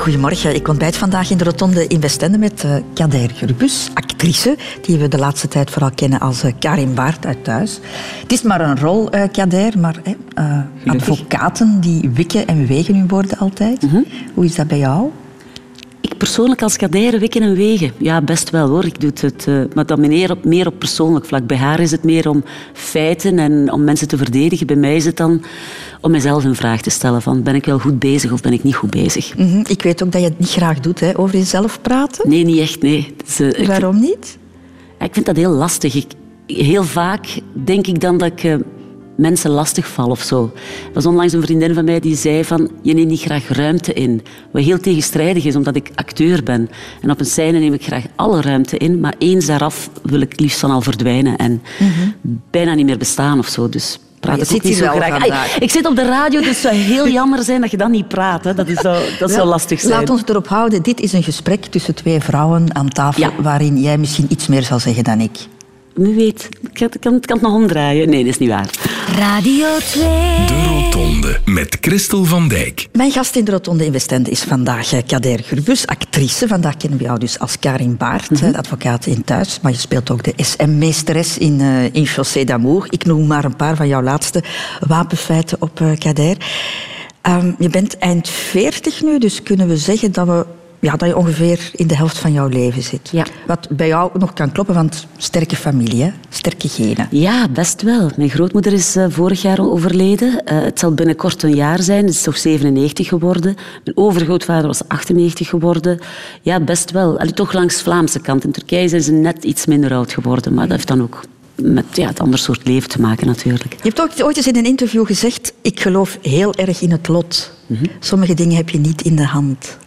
Goedemorgen. Ik ontbijt vandaag in de Rotonde in Westende met uh, Kader Gerbus, actrice, die we de laatste tijd vooral kennen als uh, Karin Baart uit Thuis. Het is maar een rol, uh, Kader, maar advocaten die wikken en wegen hun woorden altijd. Mm -hmm. Hoe is dat bij jou? Ik persoonlijk als kadere wikken en wegen. Ja, best wel hoor. Ik doe het, uh, maar dan meer op, meer op persoonlijk vlak. Bij haar is het meer om feiten en om mensen te verdedigen. Bij mij is het dan om mezelf een vraag te stellen van ben ik wel goed bezig of ben ik niet goed bezig. Mm -hmm. Ik weet ook dat je het niet graag doet, hè, over jezelf praten. Nee, niet echt, nee. Dus, uh, Waarom ik, niet? ik vind dat heel lastig. Ik, heel vaak denk ik dan dat ik... Uh, mensen lastig vallen of zo. Er was onlangs een vriendin van mij die zei van je neemt niet graag ruimte in. Wat heel tegenstrijdig is, omdat ik acteur ben. En op een scène neem ik graag alle ruimte in, maar eens daaraf wil ik liefst dan al verdwijnen en mm -hmm. bijna niet meer bestaan of zo. Dus praat je zit niet zo graag. Ay, ik zit op de radio, dus het zou heel jammer zijn dat je dan niet praat. Hè. Dat, is zo, dat zou lastig zijn. Laat ons erop houden, dit is een gesprek tussen twee vrouwen aan tafel ja. waarin jij misschien iets meer zal zeggen dan ik. Wie weet, ik kan, kan, kan het nog omdraaien. Nee, dat is niet waar. Radio 2. De Rotonde met Christel van Dijk. Mijn gast in de Rotonde in Westende is vandaag Kader Gurbus, actrice. Vandaag kennen we jou dus als Karin Baart, mm -hmm. advocaat in Thuis. Maar je speelt ook de SM-meesteres in, uh, in Chaussée d'Amour. Ik noem maar een paar van jouw laatste wapenfeiten op uh, Kader. Um, je bent eind 40 nu, dus kunnen we zeggen dat we ja, dat je ongeveer in de helft van jouw leven zit. Ja. Wat bij jou nog kan kloppen, want sterke familie, hè? sterke genen. Ja, best wel. Mijn grootmoeder is uh, vorig jaar overleden. Uh, het zal binnenkort een jaar zijn. Ze is toch 97 geworden. Mijn overgrootvader was 98 geworden. Ja, best wel. Allee, toch langs Vlaamse kant. In Turkije zijn ze net iets minder oud geworden, maar dat heeft dan ook met ja, het ander soort leven te maken natuurlijk. Je hebt ook ooit eens in een interview gezegd, ik geloof heel erg in het lot. Mm -hmm. Sommige dingen heb je niet in de hand.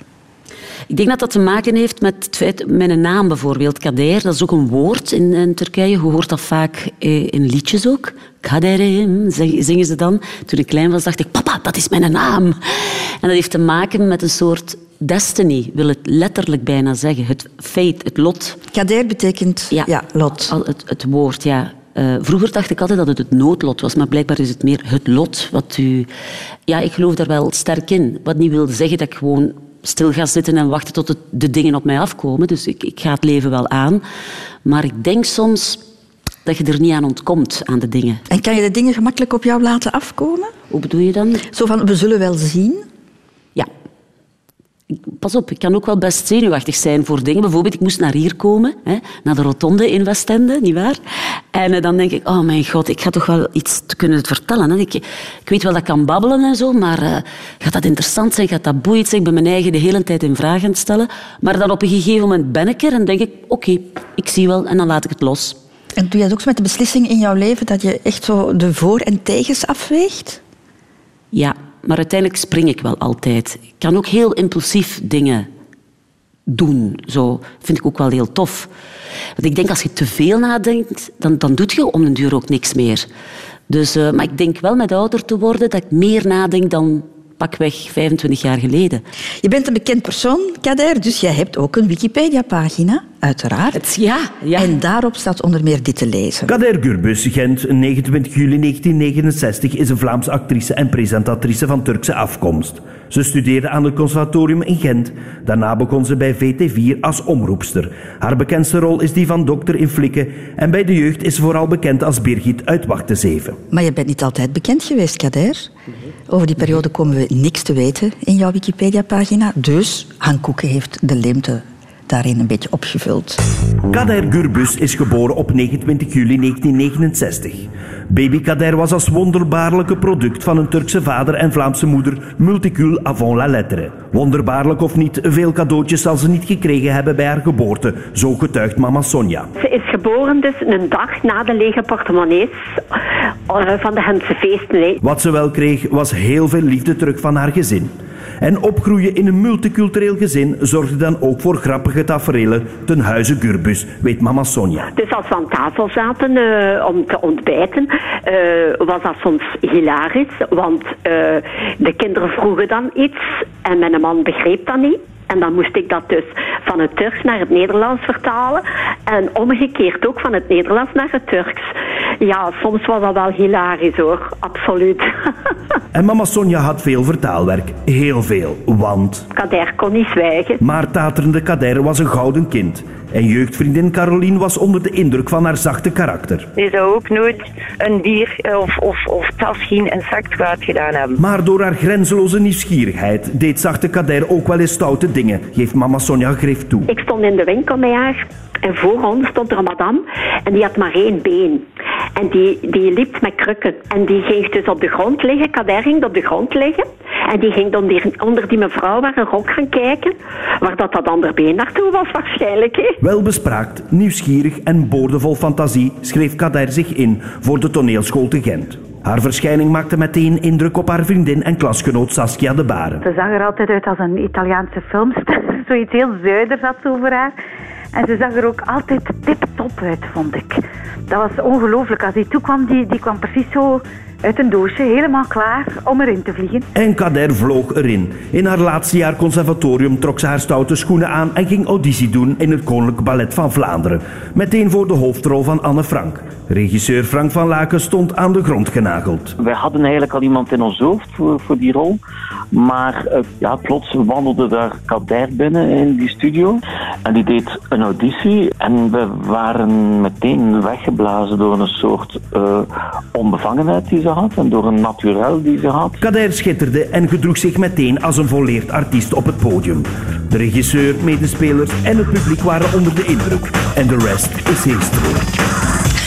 Ik denk dat dat te maken heeft met het feit, mijn naam bijvoorbeeld, Kader, dat is ook een woord in, in Turkije. Je hoort dat vaak eh, in liedjes ook. Kaderim, zingen ze dan. Toen ik klein was, dacht ik, papa, dat is mijn naam. En dat heeft te maken met een soort destiny, wil het letterlijk bijna zeggen. Het fate, het lot. Kader betekent ja, ja lot. Al, het, het woord, ja. Uh, vroeger dacht ik altijd dat het het noodlot was, maar blijkbaar is het meer het lot wat u... Ja, ik geloof daar wel sterk in. Wat niet wil zeggen dat ik gewoon stil ga zitten en wachten tot het, de dingen op mij afkomen. Dus ik, ik ga het leven wel aan. Maar ik denk soms dat je er niet aan ontkomt, aan de dingen. En kan je de dingen gemakkelijk op jou laten afkomen? Hoe bedoel je dan? Zo van, we zullen wel zien? Pas op, ik kan ook wel best zenuwachtig zijn voor dingen. Bijvoorbeeld, ik moest naar hier komen, hè, naar de rotonde in Westende, nietwaar? En uh, dan denk ik, oh mijn god, ik ga toch wel iets kunnen vertellen. Hè. Ik, ik weet wel dat ik kan babbelen en zo, maar uh, gaat dat interessant zijn, gaat dat boeiend zijn? Ik ben mijn eigen de hele tijd in vraag aan het stellen. Maar dan op een gegeven moment ben ik er en denk ik, oké, okay, ik zie wel en dan laat ik het los. En doe je dat ook met de beslissing in jouw leven dat je echt zo de voor- en tegens afweegt? Ja, maar uiteindelijk spring ik wel altijd. Ik kan ook heel impulsief dingen doen. Zo vind ik ook wel heel tof. Want ik denk, als je te veel nadenkt, dan, dan doe je om een duur ook niks meer. Dus, uh, maar ik denk wel met ouder te worden dat ik meer nadenk dan pakweg 25 jaar geleden. Je bent een bekend persoon, Kader, dus jij hebt ook een Wikipedia-pagina, uiteraard. Het, ja, ja. En daarop staat onder meer dit te lezen. Kader Gurbus, Gent, 29 juli 1969, is een Vlaamse actrice en presentatrice van Turkse afkomst. Ze studeerde aan het conservatorium in Gent. Daarna begon ze bij VT4 als omroepster. Haar bekendste rol is die van dokter in Flikken. En bij de jeugd is ze vooral bekend als Birgit uit Wachten 7. Maar je bent niet altijd bekend geweest, Kader. Over die periode komen we niks te weten in jouw Wikipedia-pagina. Dus Han Koeken heeft de leemte daarin een beetje opgevuld. Kader Gurbus is geboren op 29 juli 1969. Baby Kader was als wonderbaarlijke product van een Turkse vader en Vlaamse moeder multicul avant la lettre. Wonderbaarlijk of niet, veel cadeautjes zal ze niet gekregen hebben bij haar geboorte, zo getuigt mama Sonja. Ze is geboren dus een dag na de lege portemonnees eh, van de Gentse feesten. Wat ze wel kreeg was heel veel liefde terug van haar gezin. En opgroeien in een multicultureel gezin zorgde dan ook voor grappige tafereelen ten huize Gurbus, weet mama Sonja. Dus als we aan tafel zaten uh, om te ontbijten, uh, was dat soms hilarisch. Want uh, de kinderen vroegen dan iets en mijn man begreep dat niet. En dan moest ik dat dus van het Turks naar het Nederlands vertalen. En omgekeerd ook van het Nederlands naar het Turks. Ja, soms was dat wel hilarisch hoor, absoluut. En mama Sonja had veel vertaalwerk. Heel veel. Want... Kader kon niet zwijgen. Maar taterende Kader was een gouden kind. En jeugdvriendin Caroline was onder de indruk van haar zachte karakter. Je zou ook nooit een bier of, of, of tasschien en zakwaad gedaan hebben. Maar door haar grenzeloze nieuwsgierigheid deed zachte Kader ook wel eens stoute dingen, geeft mama Sonja grif toe. Ik stond in de winkel met haar en voor ons stond er een madame en die had maar één been. En die, die liep met krukken. En die ging dus op de grond liggen. Kader ging op de grond liggen. En die ging dan die, onder die mevrouw waar een rok gaan kijken. Waar dat, dat andere been naartoe was waarschijnlijk. Hè. Welbespraakt, nieuwsgierig en boordevol fantasie schreef Kader zich in voor de toneelschool te Gent. Haar verschijning maakte meteen indruk op haar vriendin en klasgenoot Saskia de Baren. Ze zag er altijd uit als een Italiaanse filmster. Zoiets heel zuiders had ze over haar. En ze zag er ook altijd tip-top uit, vond ik. Dat was ongelooflijk. Als die toekwam, die, die kwam precies zo uit een doosje, helemaal klaar om erin te vliegen. En Kader vloog erin. In haar laatste jaar conservatorium trok ze haar stoute schoenen aan en ging auditie doen in het Koninklijk Ballet van Vlaanderen. Meteen voor de hoofdrol van Anne Frank. Regisseur Frank van Laken stond aan de grond genageld. Wij hadden eigenlijk al iemand in ons hoofd voor, voor die rol. Maar uh, ja, plots wandelde daar Kader binnen in die studio. En die deed een auditie. En we waren meteen weggeblazen door een soort uh, onbevangenheid die ze had. En door een naturel die ze had. Kader schitterde en gedroeg zich meteen als een volleerd artiest op het podium. De regisseur, medespelers en het publiek waren onder de indruk. En de rest is history.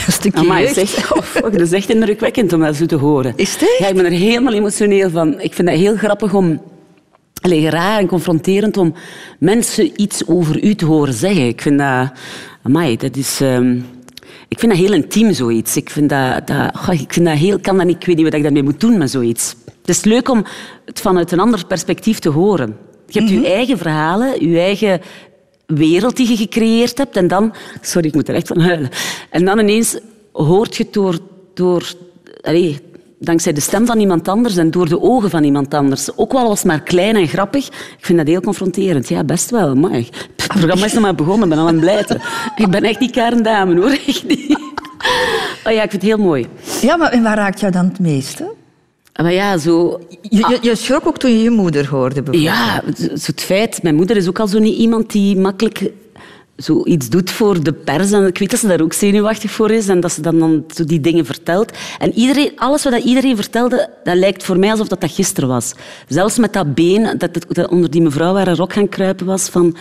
Een stukje Amai, jeugd. zeg, oh, dat is echt indrukwekkend om dat zo te horen. Is het echt? Ja, ik ben er helemaal emotioneel van. Ik vind dat heel grappig om... Allee, raar en confronterend om mensen iets over u te horen zeggen. Ik vind dat... Amai, dat is... ehm, ik vind dat heel intiem, zoiets. Ik vind dat... dat ik vind dat heel... Kan dat niet, ik weet niet wat ik daarmee moet doen met zoiets. Het is leuk om het vanuit een ander perspectief te horen. Je hebt je eigen verhalen, je eigen wereld die je gecreëerd hebt. En dan... Sorry, ik moet er echt van huilen. En dan ineens hoort je door... door allee, dankzij de stem van iemand anders en door de ogen van iemand anders. Ook wel was maar klein en grappig. Ik vind dat heel confronterend. Ja, best wel. Maar het programma is nog maar begonnen. Ik ben al aan het blijten. Ik ben echt die karendame, hoor. Echt niet. Oh ja, ik vind het heel mooi. Ja, maar en waar raakt jou dan het meeste? Maar ja, zo... Je, je, je schrok ook toen je je moeder hoorde, bijvoorbeeld. Ja, zo het feit... Mijn moeder is ook al zo niet iemand die makkelijk zoiets doet voor de pers. En ik weet dat ze daar ook zenuwachtig voor is en dat ze dan, dan zo die dingen vertelt. En iedereen, alles wat iedereen vertelde, dat lijkt voor mij alsof dat, dat gisteren was. Zelfs met dat been, dat, dat onder die mevrouw waar een rok gaan kruipen was, van...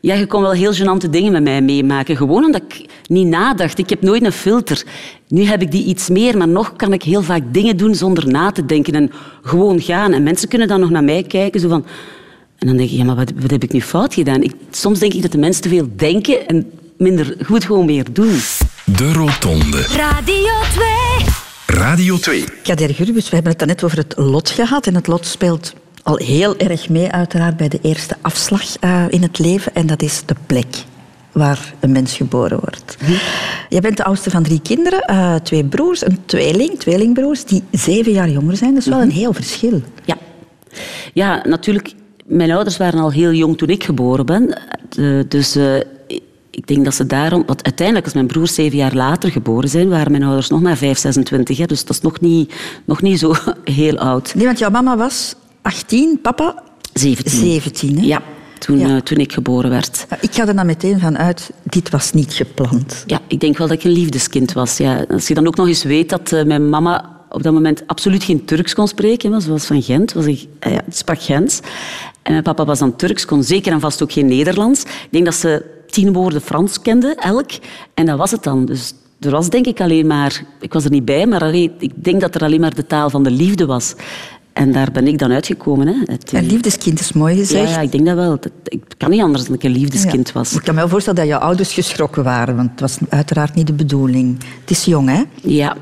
Ja, je kon wel heel gênante dingen met mij meemaken. Gewoon omdat ik niet nadacht. Ik heb nooit een filter. Nu heb ik die iets meer, maar nog kan ik heel vaak dingen doen zonder na te denken en gewoon gaan. En mensen kunnen dan nog naar mij kijken, zo van... En dan denk ik, ja, maar wat, wat heb ik nu fout gedaan? Ik, soms denk ik dat de mensen te veel denken en minder goed gewoon meer doen. De Rotonde. Radio 2. Radio 2. Kader Gurbus, we hebben het net over het lot gehad. En het lot speelt al heel erg mee, uiteraard, bij de eerste afslag eh, in het leven. En dat is de plek waar een mens geboren wordt. Je bent de oudste van drie kinderen, eh, twee broers, een tweeling, tweelingbroers, die zeven jaar jonger zijn. Dat is wel een heel verschil. Ja. Ja, natuurlijk. Mijn ouders waren al heel jong toen ik geboren ben. Eh, dus eh, ik denk dat ze daarom... Want uiteindelijk, als mijn broers zeven jaar later geboren zijn, waren mijn ouders nog maar 5, 26. Hè, dus dat is nog niet, nog niet zo heel oud. Nee, want jouw mama was 18, papa 17. 17. Hè? Ja, toen, Ja. eh, toen ik geboren werd. Ik ga er dan meteen van uit, dit was niet gepland. Ja, ik denk wel dat ik een liefdeskind was. Ja. Als je dan ook nog eens weet dat mijn mama op dat moment absoluut geen Turks kon spreken, ze was van Gent, was ik, ja, sprak Gens. En mijn papa was dan Turks, kon zeker en vast ook geen Nederlands. Ik denk dat ze tien woorden Frans kende, elk. En dat was het dan. Dus er was denk ik alleen maar... Ik was er niet bij, maar alleen, ik denk dat er alleen maar de taal van de liefde was. En daar ben ik dan uitgekomen. Hè. Het, Een liefdeskind is mooi gezegd. ja, ik denk dat wel. Ik kan niet anders dan dat ik een liefdeskind Ja. was. Ik kan me wel voorstellen dat jouw ouders geschrokken waren, want het was uiteraard niet de bedoeling. Het is jong, hè? Ja,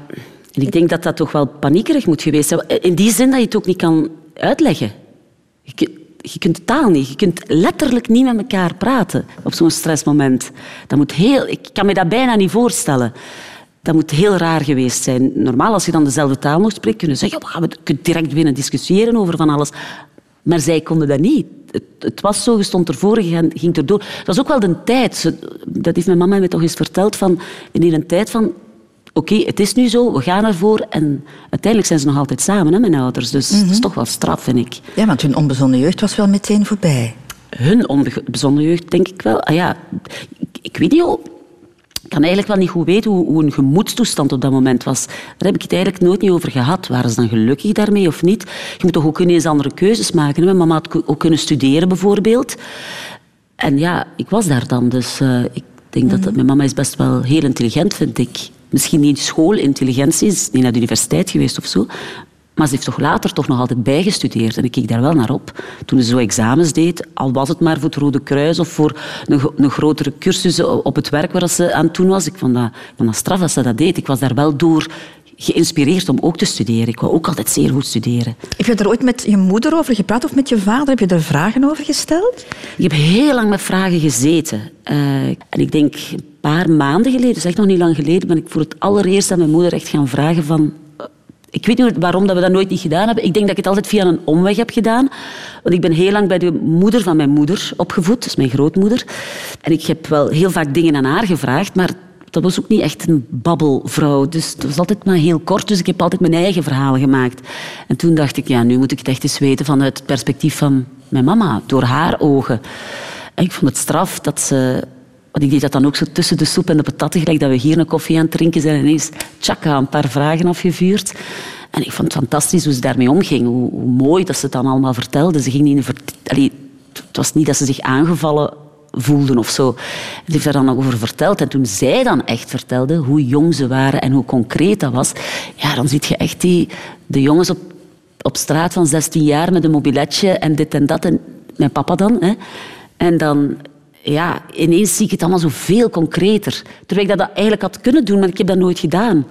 en ik denk dat dat toch wel paniekerig moet geweest zijn. In die zin dat je het ook niet kan uitleggen. Je, je kunt taal niet. Je kunt letterlijk niet met elkaar praten op zo'n stressmoment. Dat moet heel, ik kan me dat bijna niet voorstellen. Dat moet heel raar geweest zijn. Normaal, als je dan dezelfde taal nog spreekt, kunnen ze zeggen, "Ja, we kunnen direct beginnen discussiëren over van alles. Maar zij konden dat niet. Het, het was zo, je stond ervoor, je ging- erdoor. Het was ook wel de tijd. Dat heeft mijn mama mij toch eens verteld. Van, in een tijd van oké, het is nu zo, we gaan ervoor. En uiteindelijk zijn ze nog altijd samen, hè, mijn ouders. Dus Mhm. het is toch wel straf, vind ik. Ja, want hun onbezonnen jeugd was wel meteen voorbij. Hun onbezonnen jeugd, denk ik wel. Ah ja, ik, ik weet niet, hoe- ik kan eigenlijk wel niet goed weten hoe, hoe een gemoedstoestand op dat moment was. Daar heb ik het eigenlijk nooit niet over gehad. Waren ze dan gelukkig daarmee of niet? Je moet toch ook ineens andere keuzes maken. Mijn mama had ook kunnen studeren, bijvoorbeeld. En ja, ik was daar dan. Dus eh, ik denk dat, dat mijn mama is best wel heel intelligent, vind ik. Misschien niet schoolintelligentie, ze is niet naar de universiteit geweest of zo. Maar ze heeft toch later toch nog altijd bijgestudeerd. En ik keek daar wel naar op. Toen ze zo examens deed, al was het maar voor het Rode Kruis of voor een, een grotere cursus op het werk waar ze aan het doen was. Ik vond dat, ik vond dat straf dat ze dat deed. Ik was daar wel door geïnspireerd om ook te studeren. Ik wou ook altijd zeer goed studeren. Heb je er ooit met je moeder over gepraat of met je vader? Heb je er vragen over gesteld? Ik heb heel lang met vragen gezeten. Eh, en ik denk een paar maanden geleden, dus echt nog niet lang geleden, ben ik voor het allereerst aan mijn moeder echt gaan vragen van... eh, Ik weet niet waarom dat we dat nooit niet gedaan hebben. Ik denk dat ik het altijd via een omweg heb gedaan. Want ik ben heel lang bij de moeder van mijn moeder opgevoed, dus mijn grootmoeder. En ik heb wel heel vaak dingen aan haar gevraagd, maar dat was ook niet echt een babbelvrouw. Dus het was altijd maar heel kort, dus ik heb altijd mijn eigen verhalen gemaakt. En toen dacht ik, ja, nu moet ik het echt eens weten vanuit het perspectief van mijn mama, door haar ogen. En ik vond het straf dat ze... Want ik deed dat dan ook zo tussen de soep en de patatten, gelijk dat we hier een koffie aan het drinken zijn en ineens tjaka, een paar vragen afgevuurd. En ik vond het fantastisch hoe ze daarmee omging, hoe, hoe mooi dat ze het dan allemaal vertelde. Ze ging niet in het was niet dat ze zich aangevallen voelden of zo. Ze heeft daar dan over verteld. En toen zij dan echt vertelde hoe jong ze waren en hoe concreet dat was, ja, dan zie je echt die, de jongens op, op straat van 16 jaar met een mobiletje en dit en dat. En mijn papa dan. Hè. En dan, ja, ineens zie ik het allemaal zo veel concreter. Terwijl ik dat eigenlijk had kunnen doen, maar ik heb dat nooit gedaan.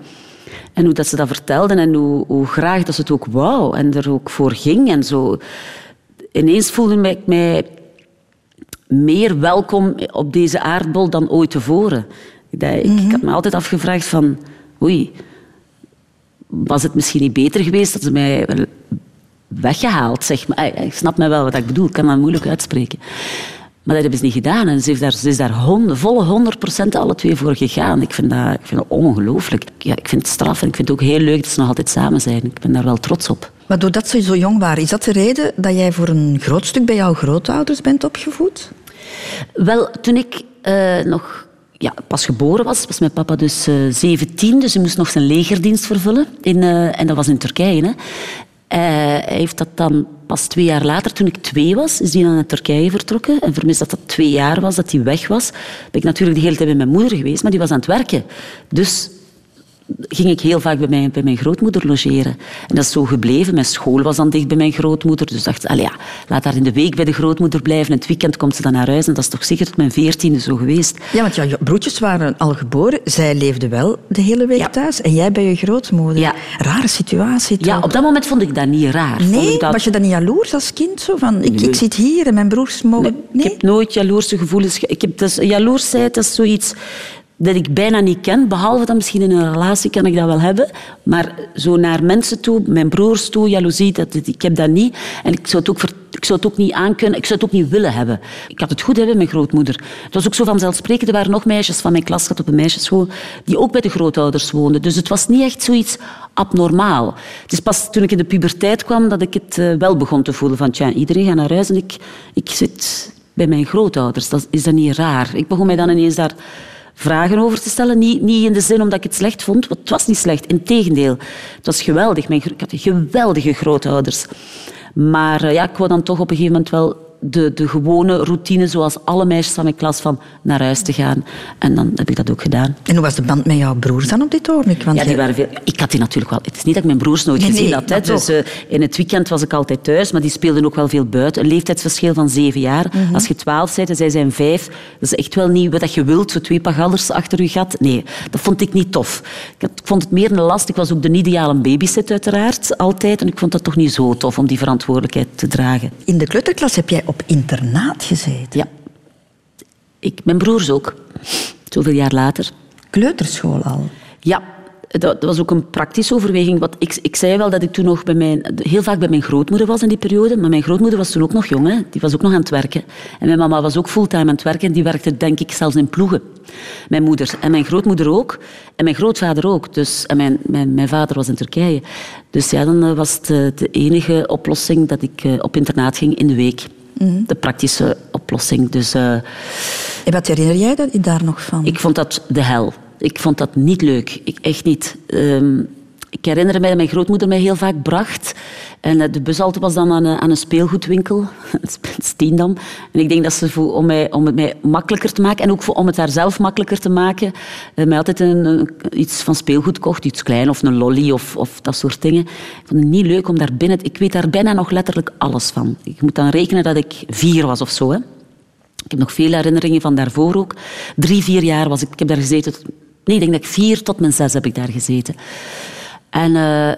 En hoe dat ze dat vertelden en hoe, hoe graag dat ze het ook wou en er ook voor ging en zo. Ineens voelde ik mij meer welkom op deze aardbol dan ooit tevoren. Ik, ik, ik had me altijd afgevraagd van... Oei, was het misschien niet beter geweest dat ze mij weggehaald, zeg maar. Ik snap mij wel wat ik bedoel, ik kan dat moeilijk uitspreken. Maar dat hebben ze niet gedaan. En ze, heeft daar, ze is daar hond, volle 100 procent alle twee voor gegaan. Ik vind dat, ik vind dat ongelooflijk. Ja, ik vind het straf en ik vind het ook heel leuk dat ze nog altijd samen zijn. Ik ben daar wel trots op. Maar doordat ze zo jong waren, is dat de reden dat jij voor een groot stuk bij jouw grootouders bent opgevoed? Wel, toen ik eh, nog ja, pas geboren was, was mijn papa dus eh 17, dus hij moest nog zijn legerdienst vervullen. In, eh, en dat was in Turkije. Hè. Hij heeft dat dan pas twee jaar later, toen ik twee was, is hij dan naar Turkije vertrokken. En vermist dat dat twee jaar was, dat hij weg was, ben ik natuurlijk de hele tijd bij mijn moeder geweest, maar die was aan het werken. Dus ging ik heel vaak bij mijn, bij mijn grootmoeder logeren. En dat is zo gebleven. Mijn school was dan dicht bij mijn grootmoeder. Dus dacht ik, ja, laat haar in de week bij de grootmoeder blijven. En het weekend komt ze dan naar huis. En dat is toch zeker tot mijn veertiende zo geweest. Ja, want jouw broertjes waren al geboren. Zij leefden wel de hele week thuis. En jij bij je grootmoeder. Ja. Rare situatie toch? Ja, op dat moment vond ik dat niet raar. Nee, dat... was je dan niet jaloers als kind? Zo van, ik, Nee. ik zit hier en mijn broers mogen... Ik heb nooit jaloerse gevoelens. ge- Ik heb, dus, jaloersheid dat is zoiets dat ik bijna niet ken. Behalve dan misschien in een relatie kan ik dat wel hebben. Maar zo naar mensen toe, mijn broers toe, jaloezie, dat, dat- ik heb dat niet. En ik zou het ook, ik zou het ook niet aankunnen. Ik zou het ook niet willen hebben. Ik had het goed hebben met mijn grootmoeder. Het was ook zo vanzelfsprekend. Er waren nog meisjes van mijn klas, op een meisjesschool, die ook bij de grootouders woonden. Dus het was niet echt zoiets abnormaal. Het is pas toen ik in de puberteit kwam dat ik het eh, wel begon te voelen. Van, iedereen gaat naar huis en ik, ik zit bij mijn grootouders. Dat, is dat niet raar? Ik begon mij dan ineens daar vragen over te stellen. Niet, niet in de zin omdat ik het slecht vond, het was niet slecht. Integendeel, het was geweldig. Mijn, ik had geweldige grootouders. Maar eh, ja, ik wou dan toch op een gegeven moment wel de, de gewone routine, zoals alle meisjes van mijn klas, van naar huis te gaan. En dan heb ik dat ook gedaan. En hoe was de band met jouw broers dan op dit ogenblik? Want Ja, die waren veel... Ik had die natuurlijk wel... Het is niet dat ik mijn broers nooit Nee, gezien nee, had. Hè. Dus eh, in het weekend was ik altijd thuis, maar die speelden ook wel veel buiten. Een leeftijdsverschil van zeven jaar. Mhm. Als je twaalf bent en zij zijn vijf, dat is echt wel niet wat je wilt, zo twee pagallers achter je gat. Nee, dat vond ik niet tof. Ik, had- ik vond het meer een last. Ik was ook de ideale babysit uiteraard, altijd. En ik vond dat toch niet zo tof om die verantwoordelijkheid te dragen. In de kleuterklas heb jij op internaat gezeten. Ja. Ik, mijn broers ook. Zoveel jaar later. Kleuterschool al. Ja, dat, was ook een praktische overweging. Wat ik, ik zei wel dat ik toen nog bij mijn, heel vaak bij mijn grootmoeder was in die periode. Maar mijn grootmoeder was toen ook nog jong. Hè. Die was ook nog aan het werken. En mijn mama was ook fulltime aan het werken. En die werkte denk ik zelfs in ploegen. Mijn moeder. En mijn grootmoeder ook. En mijn grootvader ook. Dus, en mijn, mijn, mijn vader was in Turkije. Dus ja, dan eh, was het de, de enige oplossing dat ik eh, op internaat ging in de week. De praktische oplossing. Dus, uh, En wat herinner jij dat, daar nog van? ik vond dat de hel. Ik vond dat niet leuk. Ik, echt niet. Ehm, ik herinner mij dat mijn grootmoeder mij heel vaak bracht. En eh, de bushalte was dan aan een, aan een speelgoedwinkel, Steendam. En ik denk dat ze voor, om, mij, om het mij makkelijker te maken en ook voor, om het haar zelf makkelijker te maken, eh, mij altijd een, iets van speelgoed kocht. Iets klein of een lolly of, of dat soort dingen. Ik vond het niet leuk om daar binnen... Ik weet daar bijna nog letterlijk alles van. Ik moet dan rekenen dat ik vier was of zo. Hè. Ik heb nog veel herinneringen van daarvoor ook. Drie, vier jaar was ik. Ik heb daar gezeten. Nee, ik denk dat ik vier tot mijn zes heb ik daar gezeten. En eh,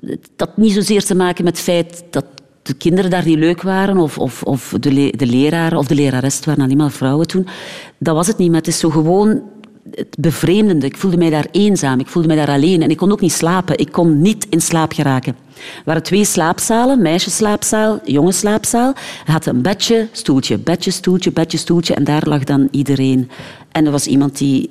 het had niet zozeer te maken met het feit dat de kinderen daar niet leuk waren, of, of, of de, de leraar of de lerares, het waren alleen maar vrouwen toen. Dat was het niet, maar het is zo gewoon het bevreemdende. Ik voelde mij daar eenzaam, ik voelde mij daar alleen en ik kon ook niet slapen. Ik kon niet in slaap geraken. Er waren twee slaapzalen, meisjesslaapzaal, jongensslaapzaal. Er had een bedje, stoeltje, bedje, stoeltje, bedje, stoeltje en daar lag dan iedereen. En er was iemand die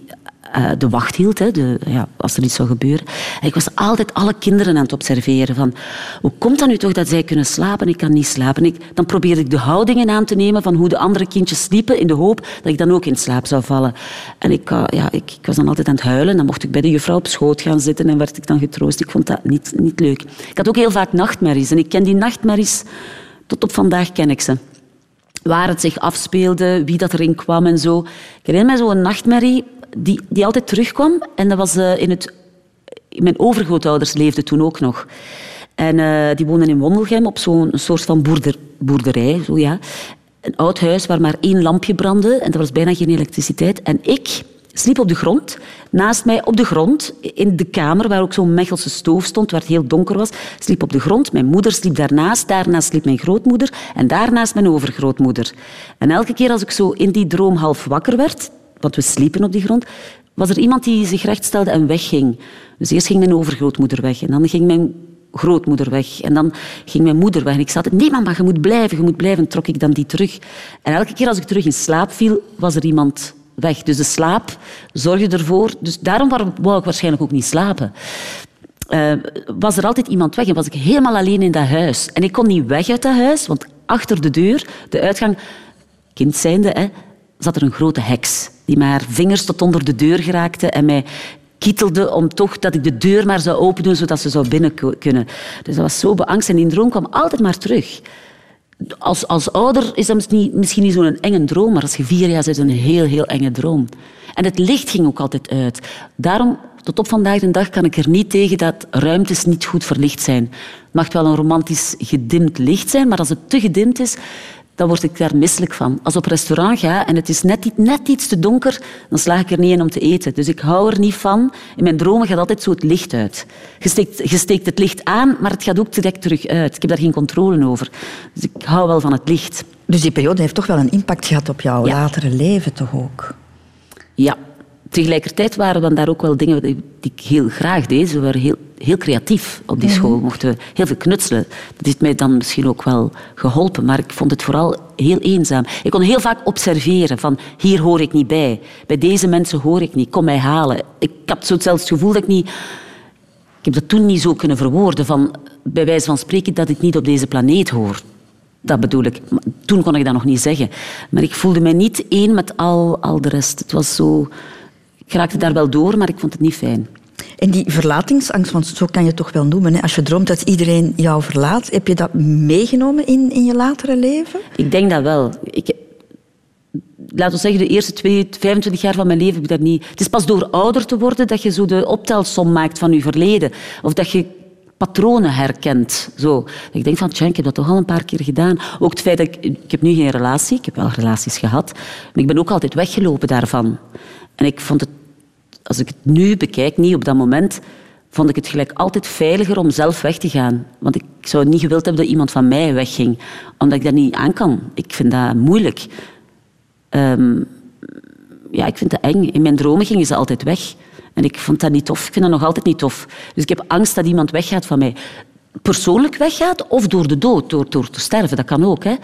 eh, de wacht hield, hè, de, ja, als er iets zou gebeuren. En ik was altijd alle kinderen aan het observeren. Van, hoe komt dat nu toch dat zij kunnen slapen? Ik kan niet slapen. Ik, dan probeerde ik de houdingen aan te nemen van hoe de andere kindjes sliepen, in de hoop dat ik dan ook in slaap zou vallen. En ik, eh, ja, ik, ik was dan altijd aan het huilen. Dan mocht ik bij de juffrouw op schoot gaan zitten en werd ik dan getroost. Ik vond dat niet, niet leuk. Ik had ook heel vaak nachtmerries. En ik ken die nachtmerries, tot op vandaag ken ik ze waar het zich afspeelde, wie dat erin kwam en zo. Ik herinner me zo'n nachtmerrie die, die altijd terugkwam. En dat was eh, in het... Mijn overgrootouders leefden toen ook nog. En eh, die woonden in Wondelgem op zo'n soort van boerder, boerderij. Zo, ja. Een oud huis waar maar één lampje brandde en er was bijna geen elektriciteit. En ik sliep op de grond. Naast mij op de grond, in de kamer waar ook zo'n Mechelse stoof stond, waar het heel donker was, sliep op de grond. Mijn moeder sliep daarnaast, daarnaast sliep mijn grootmoeder en daarnaast mijn overgrootmoeder. En elke keer als ik zo in die droom half wakker werd, want we sliepen op die grond, was er iemand die zich rechtstelde en wegging. Dus eerst ging mijn overgrootmoeder weg en dan ging mijn grootmoeder weg. En dan ging mijn moeder weg. En ik zei nee mama, je moet blijven, je moet blijven. En trok ik dan die terug. En elke keer als ik terug in slaap viel, was er iemand weg. Dus de slaap zorgde ervoor... Dus daarom wou wou ik waarschijnlijk ook niet slapen. Eh, was er altijd iemand weg en was ik helemaal alleen in dat huis. En ik kon niet weg uit dat huis, want achter de deur, de uitgang, kind zijnde, hè, zat er een grote heks die haar vingers tot onder de deur geraakte en mij kietelde om toch dat ik de deur maar zou opendoen zodat ze zou binnen kunnen. Dus dat was zo beangst en die droom kwam altijd maar terug. Als, als ouder is dat misschien niet, misschien niet zo'n enge droom, maar als je vier jaar zit, is het een heel, heel enge droom. En het licht ging ook altijd uit. Daarom, tot op vandaag de dag, kan ik er niet tegen dat ruimtes niet goed verlicht zijn. Het mag wel een romantisch gedimd licht zijn, maar als het te gedimd is, dan word ik daar misselijk van. Als ik op restaurant ga en het is net, iets- net iets te donker, dan slaag ik er niet in om te eten. Dus ik hou er niet van. In mijn dromen gaat altijd zo het licht uit. Je steekt, je steekt het licht aan, maar het gaat ook direct terug uit. Ik heb daar geen controle over. Dus ik hou wel van het licht. Dus die periode heeft toch wel een impact gehad op jouw Ja. latere leven, toch ook? Ja. Tegelijkertijd waren dan daar ook wel dingen die ik heel graag deed. Ze waren heel, heel creatief op die school. We mochten heel veel knutselen. Dat heeft mij dan misschien ook wel geholpen. Maar ik vond het vooral heel eenzaam. Ik kon heel vaak observeren van hier hoor ik niet bij. Bij deze mensen hoor ik niet. Kom mij halen. Ik had zo zelfs het gevoel dat ik niet... Ik heb dat toen niet zo kunnen verwoorden. Van, bij wijze van spreken dat ik niet op deze planeet hoor. Dat bedoel ik. Toen kon ik dat nog niet zeggen. Maar ik voelde mij niet één met al, al de rest. Het was zo... Ik raakte daar wel door, maar ik vond het niet fijn. En die verlatingsangst, want zo kan je het toch wel noemen. Hè? Als je droomt dat iedereen jou verlaat, heb je dat meegenomen in, in je latere leven? Ik denk dat wel. Ik, laten we zeggen, de eerste twee, 25 jaar van mijn leven heb ik dat niet... Het is pas door ouder te worden dat je zo de optelsom maakt van je verleden. Of dat je patronen herkent. Zo. Ik denk van, tja, ik heb dat toch al een paar keer gedaan. Ook het feit dat ik... Ik heb nu geen relatie, ik heb wel relaties gehad. Maar ik ben ook altijd weggelopen daarvan. En ik vond het, als ik het nu bekijk, niet op dat moment, vond ik het gelijk altijd veiliger om zelf weg te gaan. Want ik zou niet gewild hebben dat iemand van mij wegging. Omdat ik dat niet aan kan. Ik vind dat moeilijk. Ehm, ja, ik vind dat eng. In mijn dromen gingen ze altijd weg. En ik vond dat niet tof. Ik vind dat nog altijd niet tof. Dus ik heb angst dat iemand weggaat van mij. Persoonlijk weggaat of door de dood, door, door te sterven. Dat kan ook. Hè.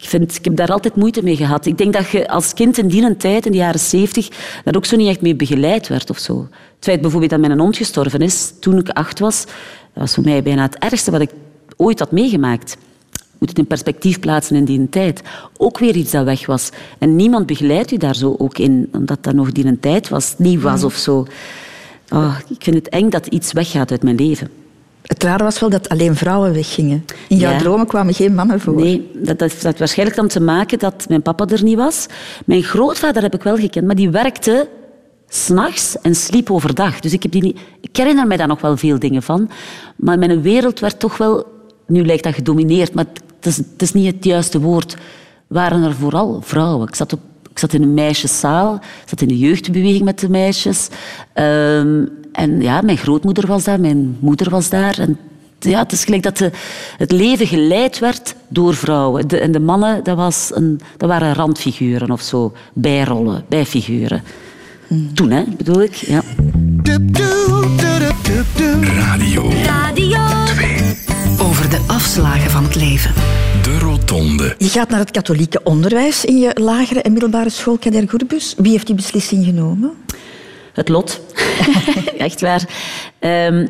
Ik, vind, ik heb daar altijd moeite mee gehad. Ik denk dat je als kind in die tijd, in de jaren zeventig, daar ook zo niet echt mee begeleid werd of zo. Het feit bijvoorbeeld dat mijn hond gestorven is toen ik acht was, dat was voor mij bijna het ergste wat ik ooit had meegemaakt. Je moet het in perspectief plaatsen in die tijd. Ook weer iets dat weg was. En niemand begeleidt u daar zo ook in, omdat dat nog die een tijd was, nieuw was of zo. Oh, ik vind het eng dat iets weggaat uit mijn leven. Het rare was wel dat alleen vrouwen weggingen. In jouw Ja. dromen kwamen geen mannen voor. Nee, dat, dat waarschijnlijk dan te maken dat mijn papa er niet was. Mijn grootvader heb ik wel gekend, maar die werkte s'nachts en sliep overdag. Dus ik, heb die niet, ik herinner mij daar nog wel veel dingen van. Maar mijn wereld werd toch wel... Nu lijkt dat gedomineerd, maar het is, het is niet het juiste woord. Waren er vooral vrouwen. Ik zat, op, ik zat in een meisjeszaal, ik zat in de jeugdbeweging met de meisjes. Ehm, en ja, mijn grootmoeder was daar, mijn moeder was daar. En ja, het is gelijk dat de, het leven geleid werd door vrouwen. De, en de mannen, dat, was een, dat waren randfiguren of zo. Bijrollen, bijfiguren. Toen, hè, bedoel ik. Ja. Radio Radio Over de afslagen van het leven. De Rotonde. Je gaat naar het katholieke onderwijs in je lagere en middelbare school Kader Goerbus. Wie heeft die beslissing genomen? Het lot. Echt waar. Ehm,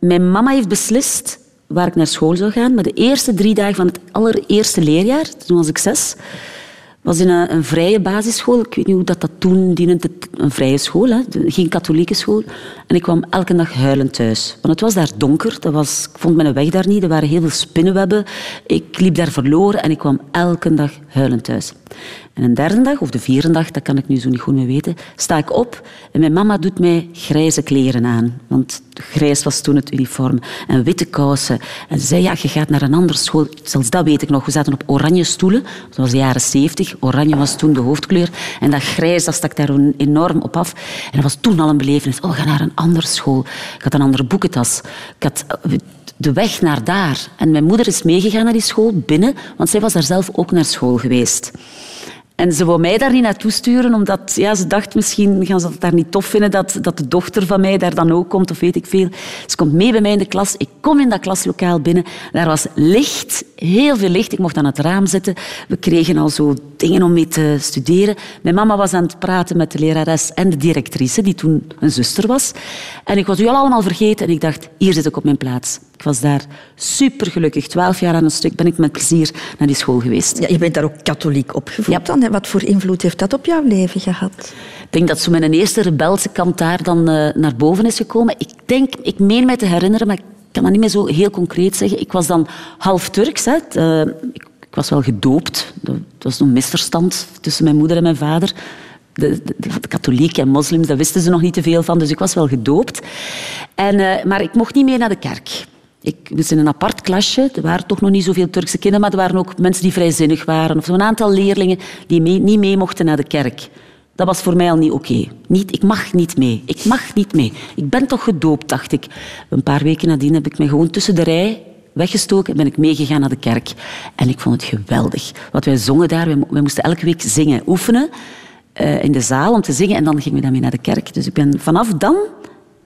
mijn mama heeft beslist waar ik naar school zou gaan. Maar de eerste drie dagen van het allereerste leerjaar, toen was ik zes, was in een, vrije basisschool. Ik weet niet hoe dat, dat toen diende. Een vrije school, hè? geen katholieke school. En ik kwam elke dag huilend thuis. Want het was daar donker. Dat was, ik vond mijn weg daar niet. Er waren heel veel spinnenwebben. Ik liep daar verloren en ik kwam elke dag huilend thuis. En een derde dag, of de vierde dag, dat kan ik nu zo niet goed meer weten, sta ik op en mijn mama doet mij grijze kleren aan. Want grijs was toen het uniform. En witte kousen. En ze zei, ja, je gaat naar een andere school. Zelfs dat weet ik nog. We zaten op oranje stoelen. Dat was de jaren zeventig. Oranje was toen de hoofdkleur. En dat grijs, dat stak daar enorm op af. En dat was toen al een belevenis. Oh, ga naar een andere school. Ik had een andere boekentas. Ik had eh, de weg naar daar. En mijn moeder is meegegaan naar die school, binnen. Want zij was daar zelf ook naar school geweest. En ze wou mij daar niet naartoe sturen, omdat ja, ze dacht misschien gaan ze het daar niet tof vinden dat, dat de dochter van mij daar dan ook komt, of weet ik veel. Ze komt mee bij mij in de klas. Ik kom in dat klaslokaal binnen. Daar was licht, heel veel licht. Ik mocht aan het raam zitten. We kregen al zo dingen om mee te studeren. Mijn mama was aan het praten met de lerares en de directrice, die toen een zuster was. En ik was u al allemaal vergeten en ik dacht, hier zit ik op mijn plaats. Ik was daar supergelukkig. Twaalf jaar aan een stuk ben ik met plezier naar die school geweest. Ja, je bent daar ook katholiek opgevoed dan. Wat voor invloed heeft dat op jouw leven gehad? Ik denk dat zo mijn eerste rebelse kant daar dan eh, naar boven is gekomen. Ik denk, ik meen mij te herinneren, maar ik kan dat niet meer zo heel concreet zeggen. Ik was dan half Turks. Hè. Eh, ik, was wel gedoopt. Dat was een misverstand tussen mijn moeder en mijn vader. De, katholieken en moslims, daar wisten ze nog niet te veel van, dus ik was wel gedoopt. En, eh, maar ik mocht niet mee naar de kerk. Ik was in een apart klasje. Er waren toch nog niet zoveel Turkse kinderen, maar er waren ook mensen die vrijzinnig waren. Of zo'n aantal leerlingen die niet mee mochten naar de kerk. Dat was voor mij al niet oké. Niet, ik mag niet mee. Ik mag niet mee. Ik ben toch gedoopt, dacht ik. Een paar weken nadien heb ik me gewoon tussen de rij weggestoken en ben ik meegegaan naar de kerk. En ik vond het geweldig. Wat wij zongen daar, wij moesten elke week zingen, oefenen eh, in de zaal om te zingen. En dan gingen we daarmee naar de kerk. Dus ik ben vanaf dan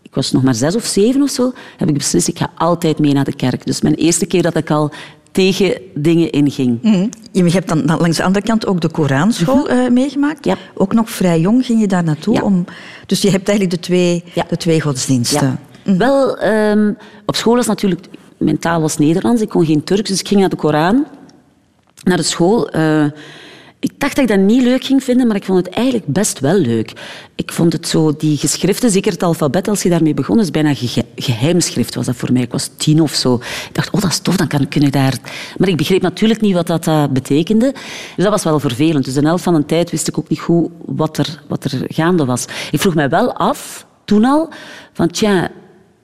ik was nog maar zes of zeven of zo, heb ik beslist, ik ga altijd mee naar de kerk. Dus mijn eerste keer dat ik al tegen dingen inging. Mhm. Je hebt dan dan langs de andere kant ook de Koranschool eh, meegemaakt. Ja. Ook nog vrij jong ging je daar naartoe. Ja. Om, dus je hebt eigenlijk de twee, Ja. de twee godsdiensten. Ja. Wel, ehm, op school was natuurlijk... Mijn taal was Nederlands, ik kon geen Turks, dus ik ging naar de Koran, naar de school. Eh, ik dacht dat ik dat niet leuk ging vinden, maar ik vond het eigenlijk best wel leuk. Ik vond het zo, die geschriften, zeker het alfabet, als je daarmee begon, is bijna ge geheimschrift was dat voor mij. Ik was tien of zo. Ik dacht, oh, dat is tof, dan kan, kun je daar... Maar ik begreep natuurlijk niet wat dat eh, betekende. Dus dat was wel vervelend. Dus de helft van de tijd wist ik ook niet goed wat er, wat er gaande was. Ik vroeg mij wel af, toen al, van tja,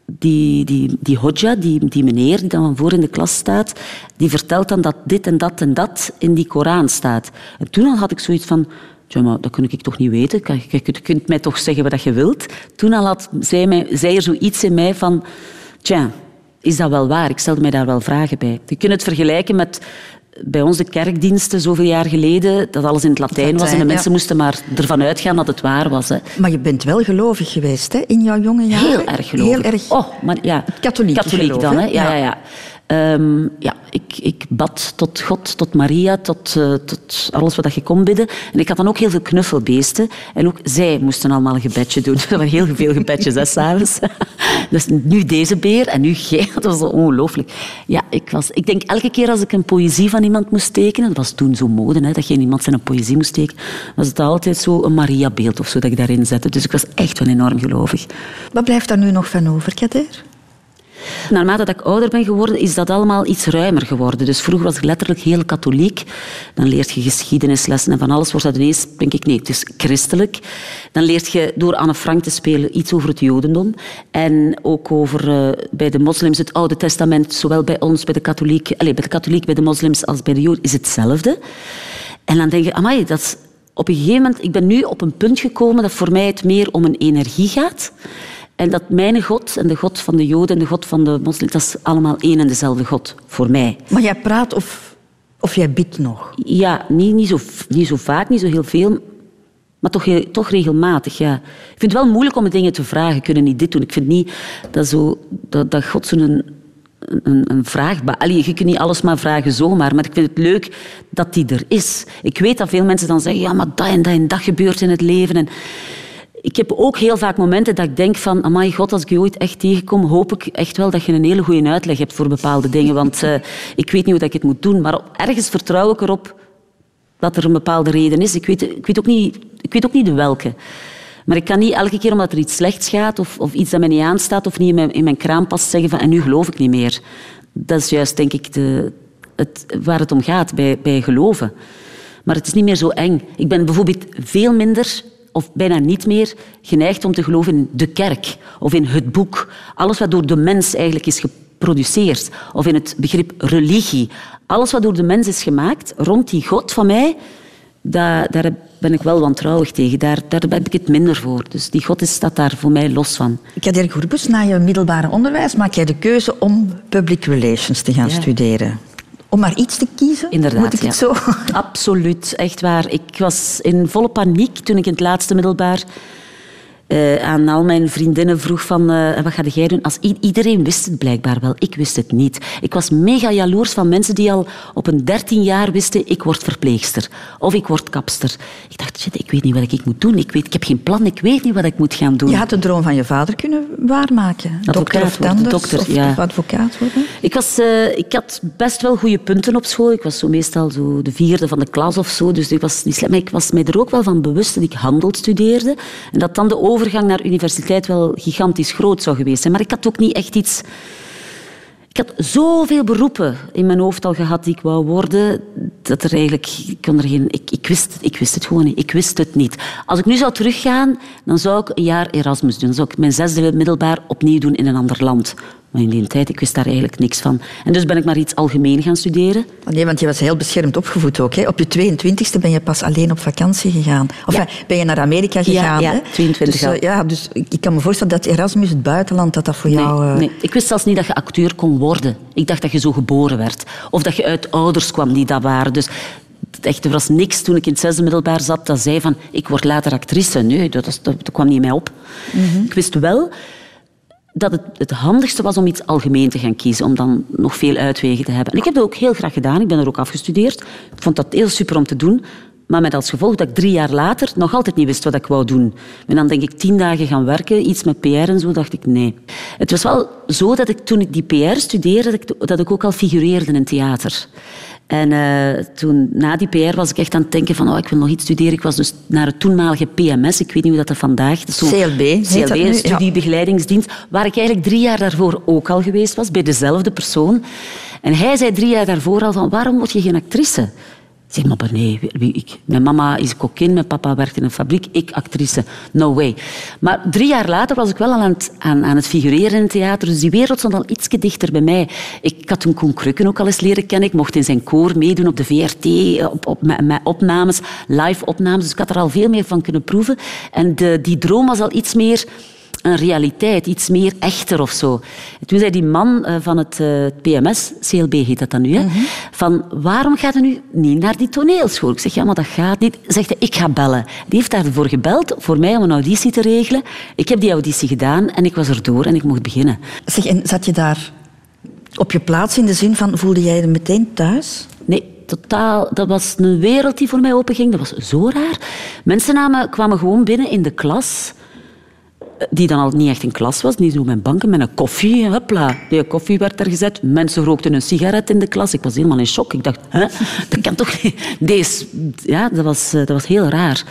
die, die, die hodja, die, die meneer die dan van voor in de klas staat, die vertelt dan dat dit en dat en dat in die Koran staat. En toen al had ik zoiets van, tja, maar dat kun ik toch niet weten. Je, kunt mij toch zeggen wat je wilt. Toen al had, zei, mij, zei er zoiets in mij van, tja, is dat wel waar? Ik stelde mij daar wel vragen bij. Je kunt het vergelijken met bij ons de kerkdiensten zoveel jaar geleden, dat alles in het Latijn, was en de mensen ja. moesten maar ervan uitgaan dat het waar was. Hè. Maar je bent wel gelovig geweest hè, in jouw jonge jaren. Heel erg gelovig. Heel erg. Oh, maar ja. Katholiek Katholiek geloof, dan, hè? hè? Ja, Ja. ja, Ehm, ja ik, ik bad tot God, tot Maria, tot, eh, tot alles wat je kon bidden. En ik had dan ook heel veel knuffelbeesten. En ook zij moesten allemaal een gebedje doen. Er waren heel veel gebedjes, hè, s'avonds. Dus nu deze beer en nu jij. Dat was ongelooflijk. Ja, ik, was, ik denk elke keer als ik een poëzie van iemand moest tekenen, dat was toen zo mode, hè, dat je iemand zijn poëzie moest tekenen, was het altijd zo een Maria-beeld of zo dat ik daarin zette. Dus ik was echt wel enorm gelovig. Wat blijft daar nu nog van over, Kader? Naarmate dat ik ouder ben geworden, is dat allemaal iets ruimer geworden. Dus vroeger was ik letterlijk heel katholiek. Dan leert je geschiedenislessen en van alles wordt dat ineens, denk ik, nee, het is christelijk. Dan leert je door Anne Frank te spelen iets over het jodendom. En ook over eh, bij de moslims het Oude Testament, zowel bij ons, bij de katholiek, allez, bij de katholiek, bij de moslims als bij de joden, is hetzelfde. En dan denk je, amai, dat op een gegeven moment... Ik ben nu op een punt gekomen dat voor mij het meer om een energie gaat. En dat mijn God en de God van de Joden en de God van de moslims, dat is allemaal één en dezelfde God voor mij. Maar jij praat of, of jij bidt nog? Ja, niet, niet, zo, niet zo vaak, niet zo heel veel, maar toch, heel- toch regelmatig. Ja. Ik vind het wel moeilijk om dingen te vragen. Kunnen niet dit doen? Ik vind niet dat, zo, dat, dat God zo'n een, een, een vraag... Allee, je kunt niet alles maar vragen zomaar, maar ik vind het leuk dat die er is. Ik weet dat veel mensen dan zeggen, ja, maar dat en dat en dat gebeurt in het leven. En ik heb ook heel vaak momenten dat ik denk van, amai God, als ik je ooit echt tegenkom, hoop ik echt wel dat je een hele goede uitleg hebt voor bepaalde dingen. Want eh, ik weet niet hoe ik het moet doen. Maar ergens vertrouw ik erop dat er een bepaalde reden is. Ik weet, ik weet, ook, niet, ik weet ook niet de welke. Maar ik kan niet elke keer omdat er iets slechts gaat of, of iets dat mij niet aanstaat of niet in mijn, in mijn kraam past zeggen van en nu geloof ik niet meer. Dat is juist, denk ik, de, het, waar het om gaat bij, bij geloven. Maar het is niet meer zo eng. Ik ben bijvoorbeeld veel minder of bijna niet meer geneigd om te geloven in de kerk of in het boek. Alles wat door de mens eigenlijk is geproduceerd. Of in het begrip religie. Alles wat door de mens is gemaakt, rond die God van mij, daar, daar ben ik wel wantrouwig tegen. Daar, daar heb ik het minder voor. Dus die God is, staat daar voor mij los van. Kader Goerbus, na je middelbare onderwijs maak jij de keuze om public relations te gaan Ja. studeren. Om maar iets te kiezen? Inderdaad, Moet ik ja. het zo? Absoluut, echt waar. Ik was in volle paniek toen ik in het laatste middelbaar eh, aan al mijn vriendinnen vroeg van eh, wat ga jij doen? Als iedereen wist het blijkbaar wel, ik wist het niet. Ik was mega jaloers van mensen die al op een dertien jaar wisten ik word verpleegster of ik word kapster. Ik dacht, shit, ik weet niet wat ik moet doen. Ik, weet, ik heb geen plan, ik weet niet wat ik moet gaan doen. Je had de droom van je vader kunnen waarmaken. dokter of worden, dokter, of, ja. advocaat worden. Ik, was, eh, ik had best wel goede punten op school. Ik was zo meestal zo de vierde van de klas of zo. Dus ik was niet slecht. Maar ik was mij er ook wel van bewust dat ik handel studeerde. En dat dan de overgang naar universiteit wel gigantisch groot zou geweest zijn. Maar ik had ook niet echt iets... Ik had zoveel beroepen in mijn hoofd al gehad die ik wou worden, dat er eigenlijk... Ik, kon er geen, ik, ik, wist, het- ik wist het gewoon niet. Ik wist het niet. Als ik nu zou teruggaan, dan zou ik een jaar Erasmus doen. Dan zou ik mijn zesde middelbaar opnieuw doen in een ander land. Maar in die tijd, ik wist daar eigenlijk niks van. En dus ben ik maar iets algemeen gaan studeren. Oh Nee, want je was heel beschermd opgevoed ook. Hè? Op je 22e ben je pas alleen op vakantie gegaan. Of Ja. ben je naar Amerika gegaan. ja, hè? 22 dus, eh, ja, dus ik kan me voorstellen dat Erasmus, het buitenland, dat dat voor jou... Eh, nee. Ik wist zelfs niet dat je acteur kon worden. Ik dacht dat je zo geboren werd. Of dat je uit ouders kwam die dat waren. Dus echt, er was niks toen ik in het zesde middelbaar zat dat zei van ik word later actrice. Nee, dat, dat, dat kwam niet in mij op. Ik wist wel dat het het handigste was om iets algemeen te gaan kiezen, om dan nog veel uitwegen te hebben. En ik heb dat ook heel graag gedaan. Ik ben er ook afgestudeerd. Ik vond dat heel super om te doen. Maar met als gevolg dat ik drie jaar later nog altijd niet wist wat ik wou doen. En dan denk ik tien dagen gaan werken, iets met PR en zo, dacht ik nee. Het was wel zo dat ik toen ik die PR studeerde, dat ik, dat ik ook al figureerde in theater. En eh, toen, na die PR was ik echt aan het denken van, oh, ik wil nog iets studeren. Ik was dus naar het toenmalige PMS, ik weet niet hoe dat er vandaag... Dat is zo- CLB CLB, ja. studiebegeleidingsdienst, waar ik eigenlijk drie jaar daarvoor ook al geweest was, bij dezelfde persoon. En hij zei drie jaar daarvoor al van, waarom word je geen actrice? Zeg, maar nee, wie- ik, mijn mama is kokkin, mijn papa werkt in een fabriek, ik actrice, no way. Maar drie jaar later was ik wel al aan het, aan, aan het figureren in het theater, dus die wereld stond al ietsje dichter bij mij. Ik had toen Koen Krukken ook al eens leren kennen, ik mocht in zijn koor meedoen op de VRT, op, op, opnames, live opnames, dus ik had er al veel meer van kunnen proeven. En de, die droom was al iets meer een realiteit, iets meer echter of zo. En toen zei die man eh, van het eh, PMS, CLB heet dat dan nu, hè, van waarom gaat u nu niet naar die toneelschool? Ik zeg, ja, maar dat gaat niet. Zegt hij, ik ga bellen. Die heeft daarvoor gebeld, voor mij om een auditie te regelen. Ik heb die auditie gedaan en ik was erdoor en ik mocht beginnen. Zeg, en zat je daar op je plaats in de zin van, voelde jij je meteen thuis? Nee, totaal. Dat was een wereld die voor mij openging. Dat was zo raar. Mensen namen, kwamen gewoon binnen in de klas die dan al niet echt een klas was, niet zo met banken, met een koffie. Hopla. Die koffie werd er gezet. Mensen rookten een sigaret in de klas. Ik was helemaal in shock. Ik dacht, hè, dat kan toch niet. Deze, ja, dat was, eh, dat was heel raar.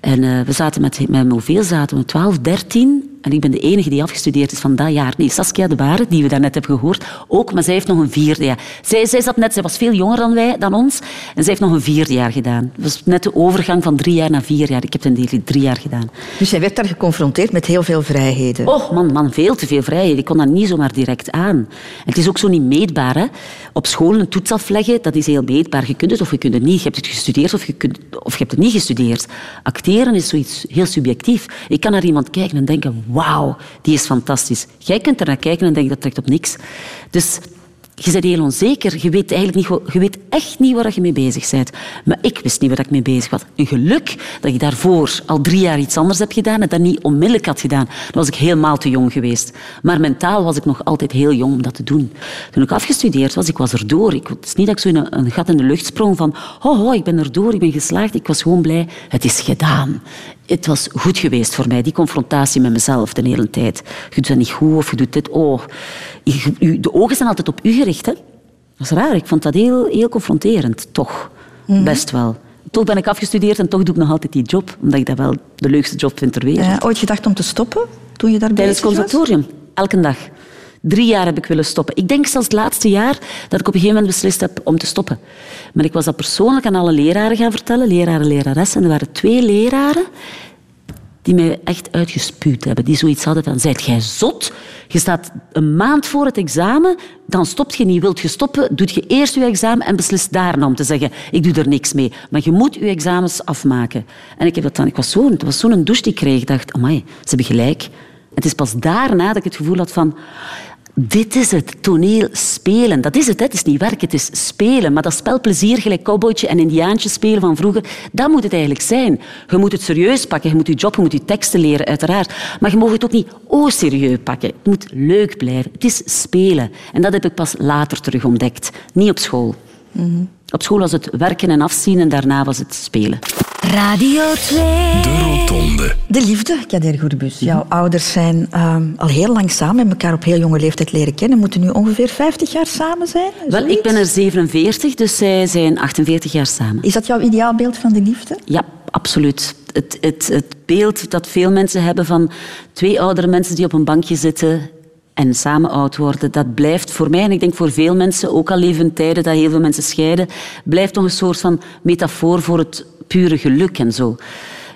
En uh, we zaten met, met hoeveel zaten we? 12, 13. En ik ben de enige die afgestudeerd is van dat jaar. Nee, Saskia de Baren, die we daarnet hebben gehoord, ook. Maar zij heeft nog een vierde jaar. Zij, zij zat net, zij was veel jonger dan wij, dan ons. En zij heeft nog een vierde jaar gedaan. Het was net de overgang van drie jaar naar vier jaar. Ik heb ten drie jaar gedaan. Dus jij werd daar geconfronteerd met heel veel vrijheden? Oh, man, man, veel te veel vrijheden. Ik kon dat niet zomaar direct aan. En het is ook zo niet meetbaar. Hè? Op school een toets afleggen, dat is heel meetbaar. Je kunt het of je kunt het niet. Je hebt het gestudeerd of je, kunt, of je hebt het niet gestudeerd. Acteren is zoiets heel subjectief. Ik kan naar iemand kijken en denken wauw, die is fantastisch. Jij kunt er naar kijken en denken, dat trekt op niks. Dus je bent heel onzeker. Je weet, eigenlijk niet, je weet echt niet waar je mee bezig bent. Maar ik wist niet waar ik mee bezig was. Een geluk dat je daarvoor al drie jaar iets anders hebt gedaan en dat niet onmiddellijk had gedaan. Dan was ik helemaal te jong geweest. Maar mentaal was ik nog altijd heel jong om dat te doen. Toen ik afgestudeerd was, ik was erdoor. Ik, het is niet dat ik zo in een, een gat in de lucht sprong van oh, oh, ik ben erdoor, ik ben geslaagd. Ik was gewoon blij. Het is gedaan het was goed geweest voor mij, die confrontatie met mezelf de hele tijd. Je doet dat niet goed of je doet dit. Oh. De ogen zijn altijd op u gericht. Hè? Dat is raar. Ik vond dat heel, heel confronterend, toch. Mhm. Best wel. Toch ben ik afgestudeerd en toch doe ik nog altijd die job. Omdat ik dat wel de leukste job vind ter wereld. Ja, ooit gedacht om te stoppen toen je daar Tijdens het conservatorium. Elke dag. Drie jaar heb ik willen stoppen. Ik denk zelfs het laatste jaar dat ik op een gegeven moment beslist heb om te stoppen. Maar ik was dat persoonlijk aan alle leraren gaan vertellen, leraren, leraressen. En er waren twee leraren die mij echt uitgespuwd hebben. Die zoiets hadden van, zijt jij zot? Je staat een maand voor het examen, dan stopt je niet. Wilt je stoppen, doet je eerst je examen en beslist daarna om te zeggen, ik doe er niks mee. Maar je moet je examens afmaken. En ik, heb dat dan, ik was zo, was zo'n douche die ik kreeg. Ik dacht, amai, ze hebben gelijk. Het is pas daarna dat ik het gevoel had van dit is het, toneel spelen. Dat is het, het is niet werken, het is spelen. Maar dat spelplezier, gelijk cowboytje en indiaantje spelen van vroeger, dat moet het eigenlijk zijn. Je moet het serieus pakken, je moet je job, je moet je teksten leren, uiteraard. Maar je mag het ook niet oh serieus pakken. Het moet leuk blijven. Het is spelen. En dat heb ik pas later terug ontdekt. Niet op school. Mm Op school was het werken en afzien en daarna was het spelen. Radio 2. De Rotonde. De liefde, Kader Goerbus. Jouw ouders zijn uh, al heel lang samen, en elkaar op heel jonge leeftijd leren kennen. Moeten nu ongeveer 50 jaar samen zijn? Wel, ik ben er 47, dus zij zijn 48 jaar samen. Is dat jouw ideaalbeeld van de liefde? Ja, absoluut. Het, het, het beeld dat veel mensen hebben van twee oudere mensen die op een bankje zitten en samen oud worden, dat blijft voor mij, en ik denk voor veel mensen, ook al leven tijden dat heel veel mensen scheiden, blijft nog een soort van metafoor voor het pure geluk en zo.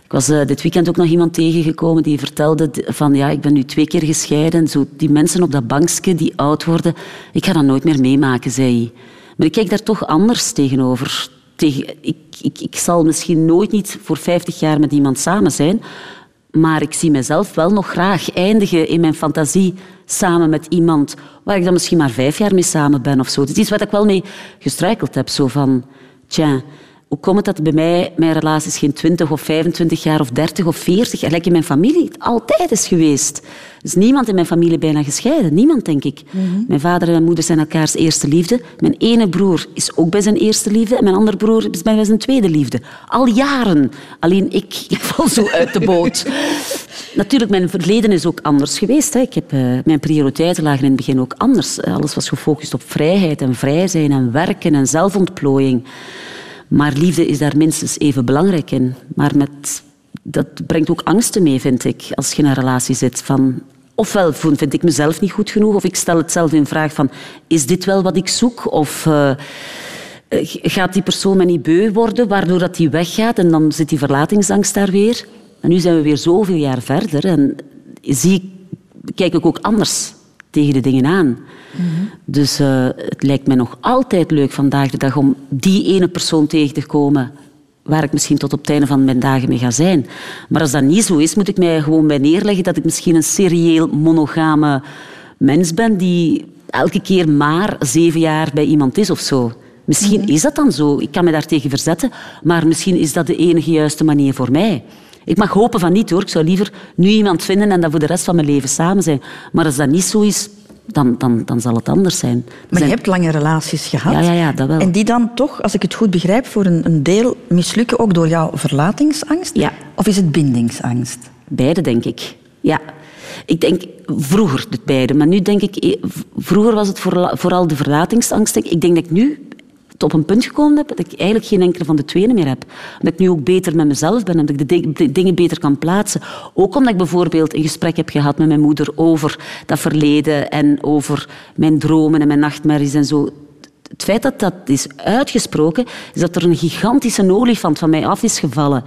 Ik was uh, dit weekend ook nog iemand tegengekomen die vertelde van ja, ik ben nu twee keer gescheiden. Zo, die mensen op dat bankje die oud worden, ik ga dat nooit meer meemaken, zei hij. Maar ik kijk daar toch anders tegenover. Tegen, ik, ik, ik zal misschien nooit niet voor 50 jaar met iemand samen zijn, maar ik zie mezelf wel nog graag eindigen in mijn fantasie samen met iemand waar ik dan misschien maar vijf jaar mee samen ben of zo. Het is iets waar ik wel mee gestruikeld heb. Zo van, tja, hoe komt het dat bij mij mijn relaties geen 20 of 25 jaar of 30 of 40, gelijk in mijn familie, het altijd is geweest. Er is niemand in mijn familie bijna gescheiden. Niemand, denk ik. Mhm. Mijn vader en mijn moeder zijn elkaars eerste liefde. Mijn ene broer is ook bij zijn eerste liefde. En mijn andere broer is bij zijn tweede liefde. Al jaren. Alleen ik, ik val zo uit de boot. Natuurlijk, mijn verleden is ook anders geweest. Hè. Ik heb, uh, mijn prioriteiten lagen in het begin ook anders. Alles was gefocust op vrijheid en vrij zijn en werken en zelfontplooiing. Maar liefde is daar minstens even belangrijk in. Maar met, dat brengt ook angsten mee, vind ik, als je in een relatie zit. Van, ofwel vind ik mezelf niet goed genoeg, of ik stel het zelf in vraag van, is dit wel wat ik zoek? Of uh, gaat die persoon me niet beu worden, waardoor dat die weggaat en dan zit die verlatingsangst daar weer. En nu zijn we weer zoveel jaar verder en zie, kijk ik ook anders tegen de dingen aan. Dus uh, het lijkt mij nog altijd leuk vandaag de dag om die ene persoon tegen te komen waar ik misschien tot op het einde van mijn dagen mee ga zijn. Maar als dat niet zo is, moet ik mij gewoon bij neerleggen dat ik misschien een serieel monogame mens ben die elke keer maar zeven jaar bij iemand is of zo. Misschien is dat dan zo. Ik kan me daartegen verzetten, maar misschien is dat de enige juiste manier voor mij. Ik mag hopen van niet hoor. Ik zou liever nu iemand vinden en dat voor de rest van mijn leven samen zijn. Maar als dat niet zo is, dan, dan, dan zal het anders zijn. Maar je hebt lange relaties gehad. Ja, ja, ja, dat wel. En die dan toch, als ik het goed begrijp, voor een, een deel mislukken ook door jouw verlatingsangst? Ja. Of is het bindingsangst? Beide, denk ik. Ja. Ik denk vroeger het beide, maar nu denk ik... eh, Vroeger was het vooral, vooral de verlatingsangst. Ik denk dat ik nu op een punt gekomen heb dat ik eigenlijk geen enkele van de tweeën meer heb. Omdat ik nu ook beter met mezelf ben en dat ik de, de dingen beter kan plaatsen. Ook omdat ik bijvoorbeeld een gesprek heb gehad met mijn moeder over dat verleden en over mijn dromen en mijn nachtmerries en zo het feit dat dat is uitgesproken, is dat er een gigantische olifant van mij af is gevallen.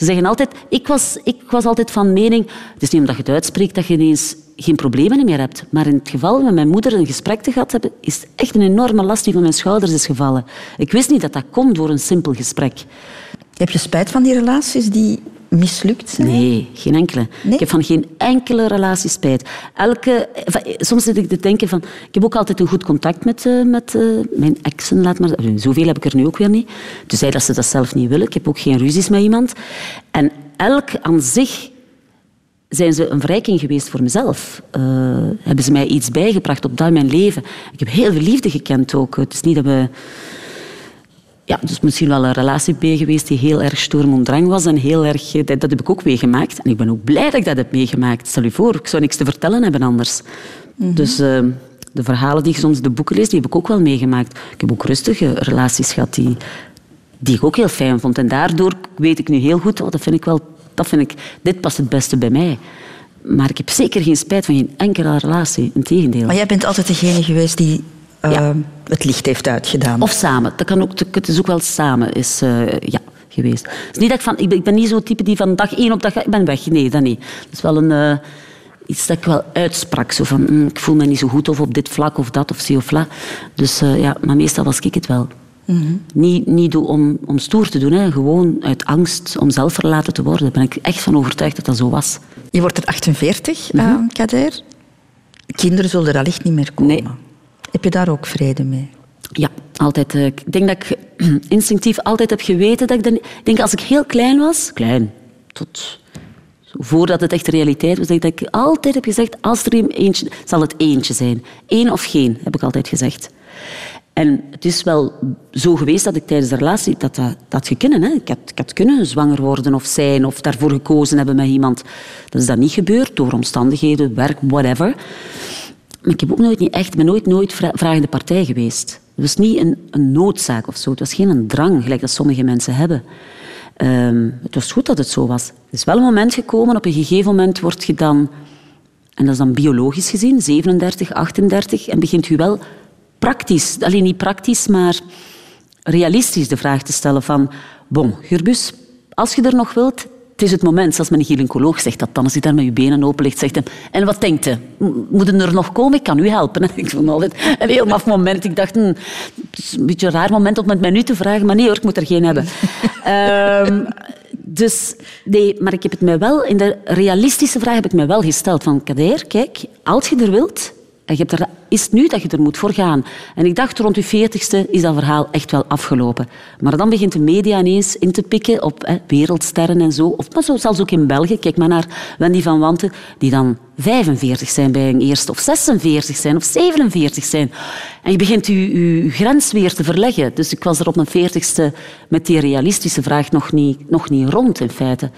Ze zeggen altijd, ik was, ik was altijd van mening, het is niet omdat je het uitspreekt dat je ineens geen problemen meer hebt. Maar in het geval met mijn moeder een gesprek te gehad hebben, is echt een enorme last die van mijn schouders is gevallen. Ik wist niet dat dat kon door een simpel gesprek. Heb je spijt van die relaties die mislukt zijn? Nee, geen enkele. Nee? Ik heb van geen enkele relatie spijt. Elke, soms zit ik te denken van... Ik heb ook altijd een goed contact met, eh, met eh, mijn exen, laat maar Zoveel heb ik er nu ook weer niet. Dus zij dat ze dat zelf niet willen. Ik heb ook geen ruzies met iemand. En elk aan zich zijn ze een verrijking geweest voor mezelf. Eh, hebben ze mij iets bijgebracht op dat in mijn leven. Ik heb heel veel liefde gekend ook. Het is niet dat we... Ja, dus misschien wel een relatie bij geweest die heel erg storm en drang was. En heel erg, eh, dat, dat heb ik ook meegemaakt. En ik ben ook blij dat ik dat heb meegemaakt. Stel je voor, ik zou niks te vertellen hebben anders. Dus eh, de verhalen die je soms in de boeken leest, die heb ik ook wel meegemaakt. Ik heb ook rustige relaties gehad die, die ik ook heel fijn vond. En daardoor weet ik nu heel goed, oh, dat vind ik wel, dat vind ik, dit past het beste bij mij. Maar ik heb zeker geen spijt van geen enkele relatie. Integendeel. Maar jij bent altijd degene geweest die eh, Ja. het licht heeft uitgedaan. Of samen. Dat kan ook, het is ook wel samen is, eh, ja, geweest. Is niet dat ik, van, ik, ben, ik ben niet zo'n type die van dag één op dag... Ik ben weg. Nee, dat niet. Dat is wel een, eh, iets dat ik wel uitsprak. Zo van, mm, ik voel me niet zo goed of op dit vlak of dat of zie of la. Dus eh, ja, maar meestal was ik het wel. Niet, niet doen om, om stoer te doen, hè. gewoon uit angst om zelf verlaten te worden. Daar ben ik echt van overtuigd dat dat zo was. Je wordt er 48, eh, Kader. Kinderen zullen er allicht niet meer komen. Nee. Heb je daar ook vrede mee? Ja, altijd. eh, Ik denk dat ik instinctief altijd heb geweten dat ik... denk als ik heel klein was... Klein, tot... Voordat het echt realiteit was, dat ik altijd heb gezegd, als er eentje, zal het eentje zijn. Eén of geen, heb ik altijd gezegd. En het is wel zo geweest dat ik tijdens de relatie dat dat, dat. Hè. Ik, had, ik had kunnen zwanger worden of zijn of daarvoor gekozen hebben met iemand. Dat is dat niet gebeurd door omstandigheden, werk, whatever. Maar ik heb ook nooit niet echt, ben nooit, nooit vra- vragende partij geweest. Het was niet een, een noodzaak of zo. Het was geen een drang, gelijk dat sommige mensen hebben. Ehm, het was goed dat het zo was. Er is wel een moment gekomen, op een gegeven moment word je dan, en dat is dan biologisch gezien, 37, 38, en begint u wel praktisch, alleen niet praktisch, maar realistisch de vraag te stellen van, bon, Gurbus, als je er nog wilt, het is het moment, zoals mijn gynaecoloog zegt dat dan, als hij daar met je benen open ligt, zegt hij, en wat denkt je? Moeten er nog komen? Ik kan u helpen. Ik vond altijd een heel maf moment. Ik dacht, hm, het is een beetje een raar moment om het met mij nu te vragen, maar nee hoor, ik moet er geen hebben. Ehm, dus nee, maar ik heb het mij wel, in de realistische vraag heb ik mij wel gesteld van, Kader, kijk, als je er wilt, en je hebt er, is het nu dat je er moet voor gaan. En ik dacht, rond je veertigste is dat verhaal echt wel afgelopen. Maar dan begint de media ineens in te pikken op hè, wereldsterren en zo. Of maar zo, zelfs ook in België. Kijk maar naar Wendy van Wanten, die dan 45 zijn bij een eerste, of 46 zijn, of 47 zijn. En je begint je, grens weer te verleggen. Dus ik was er op mijn veertigste met die realistische vraag nog niet, nog niet rond, in feite.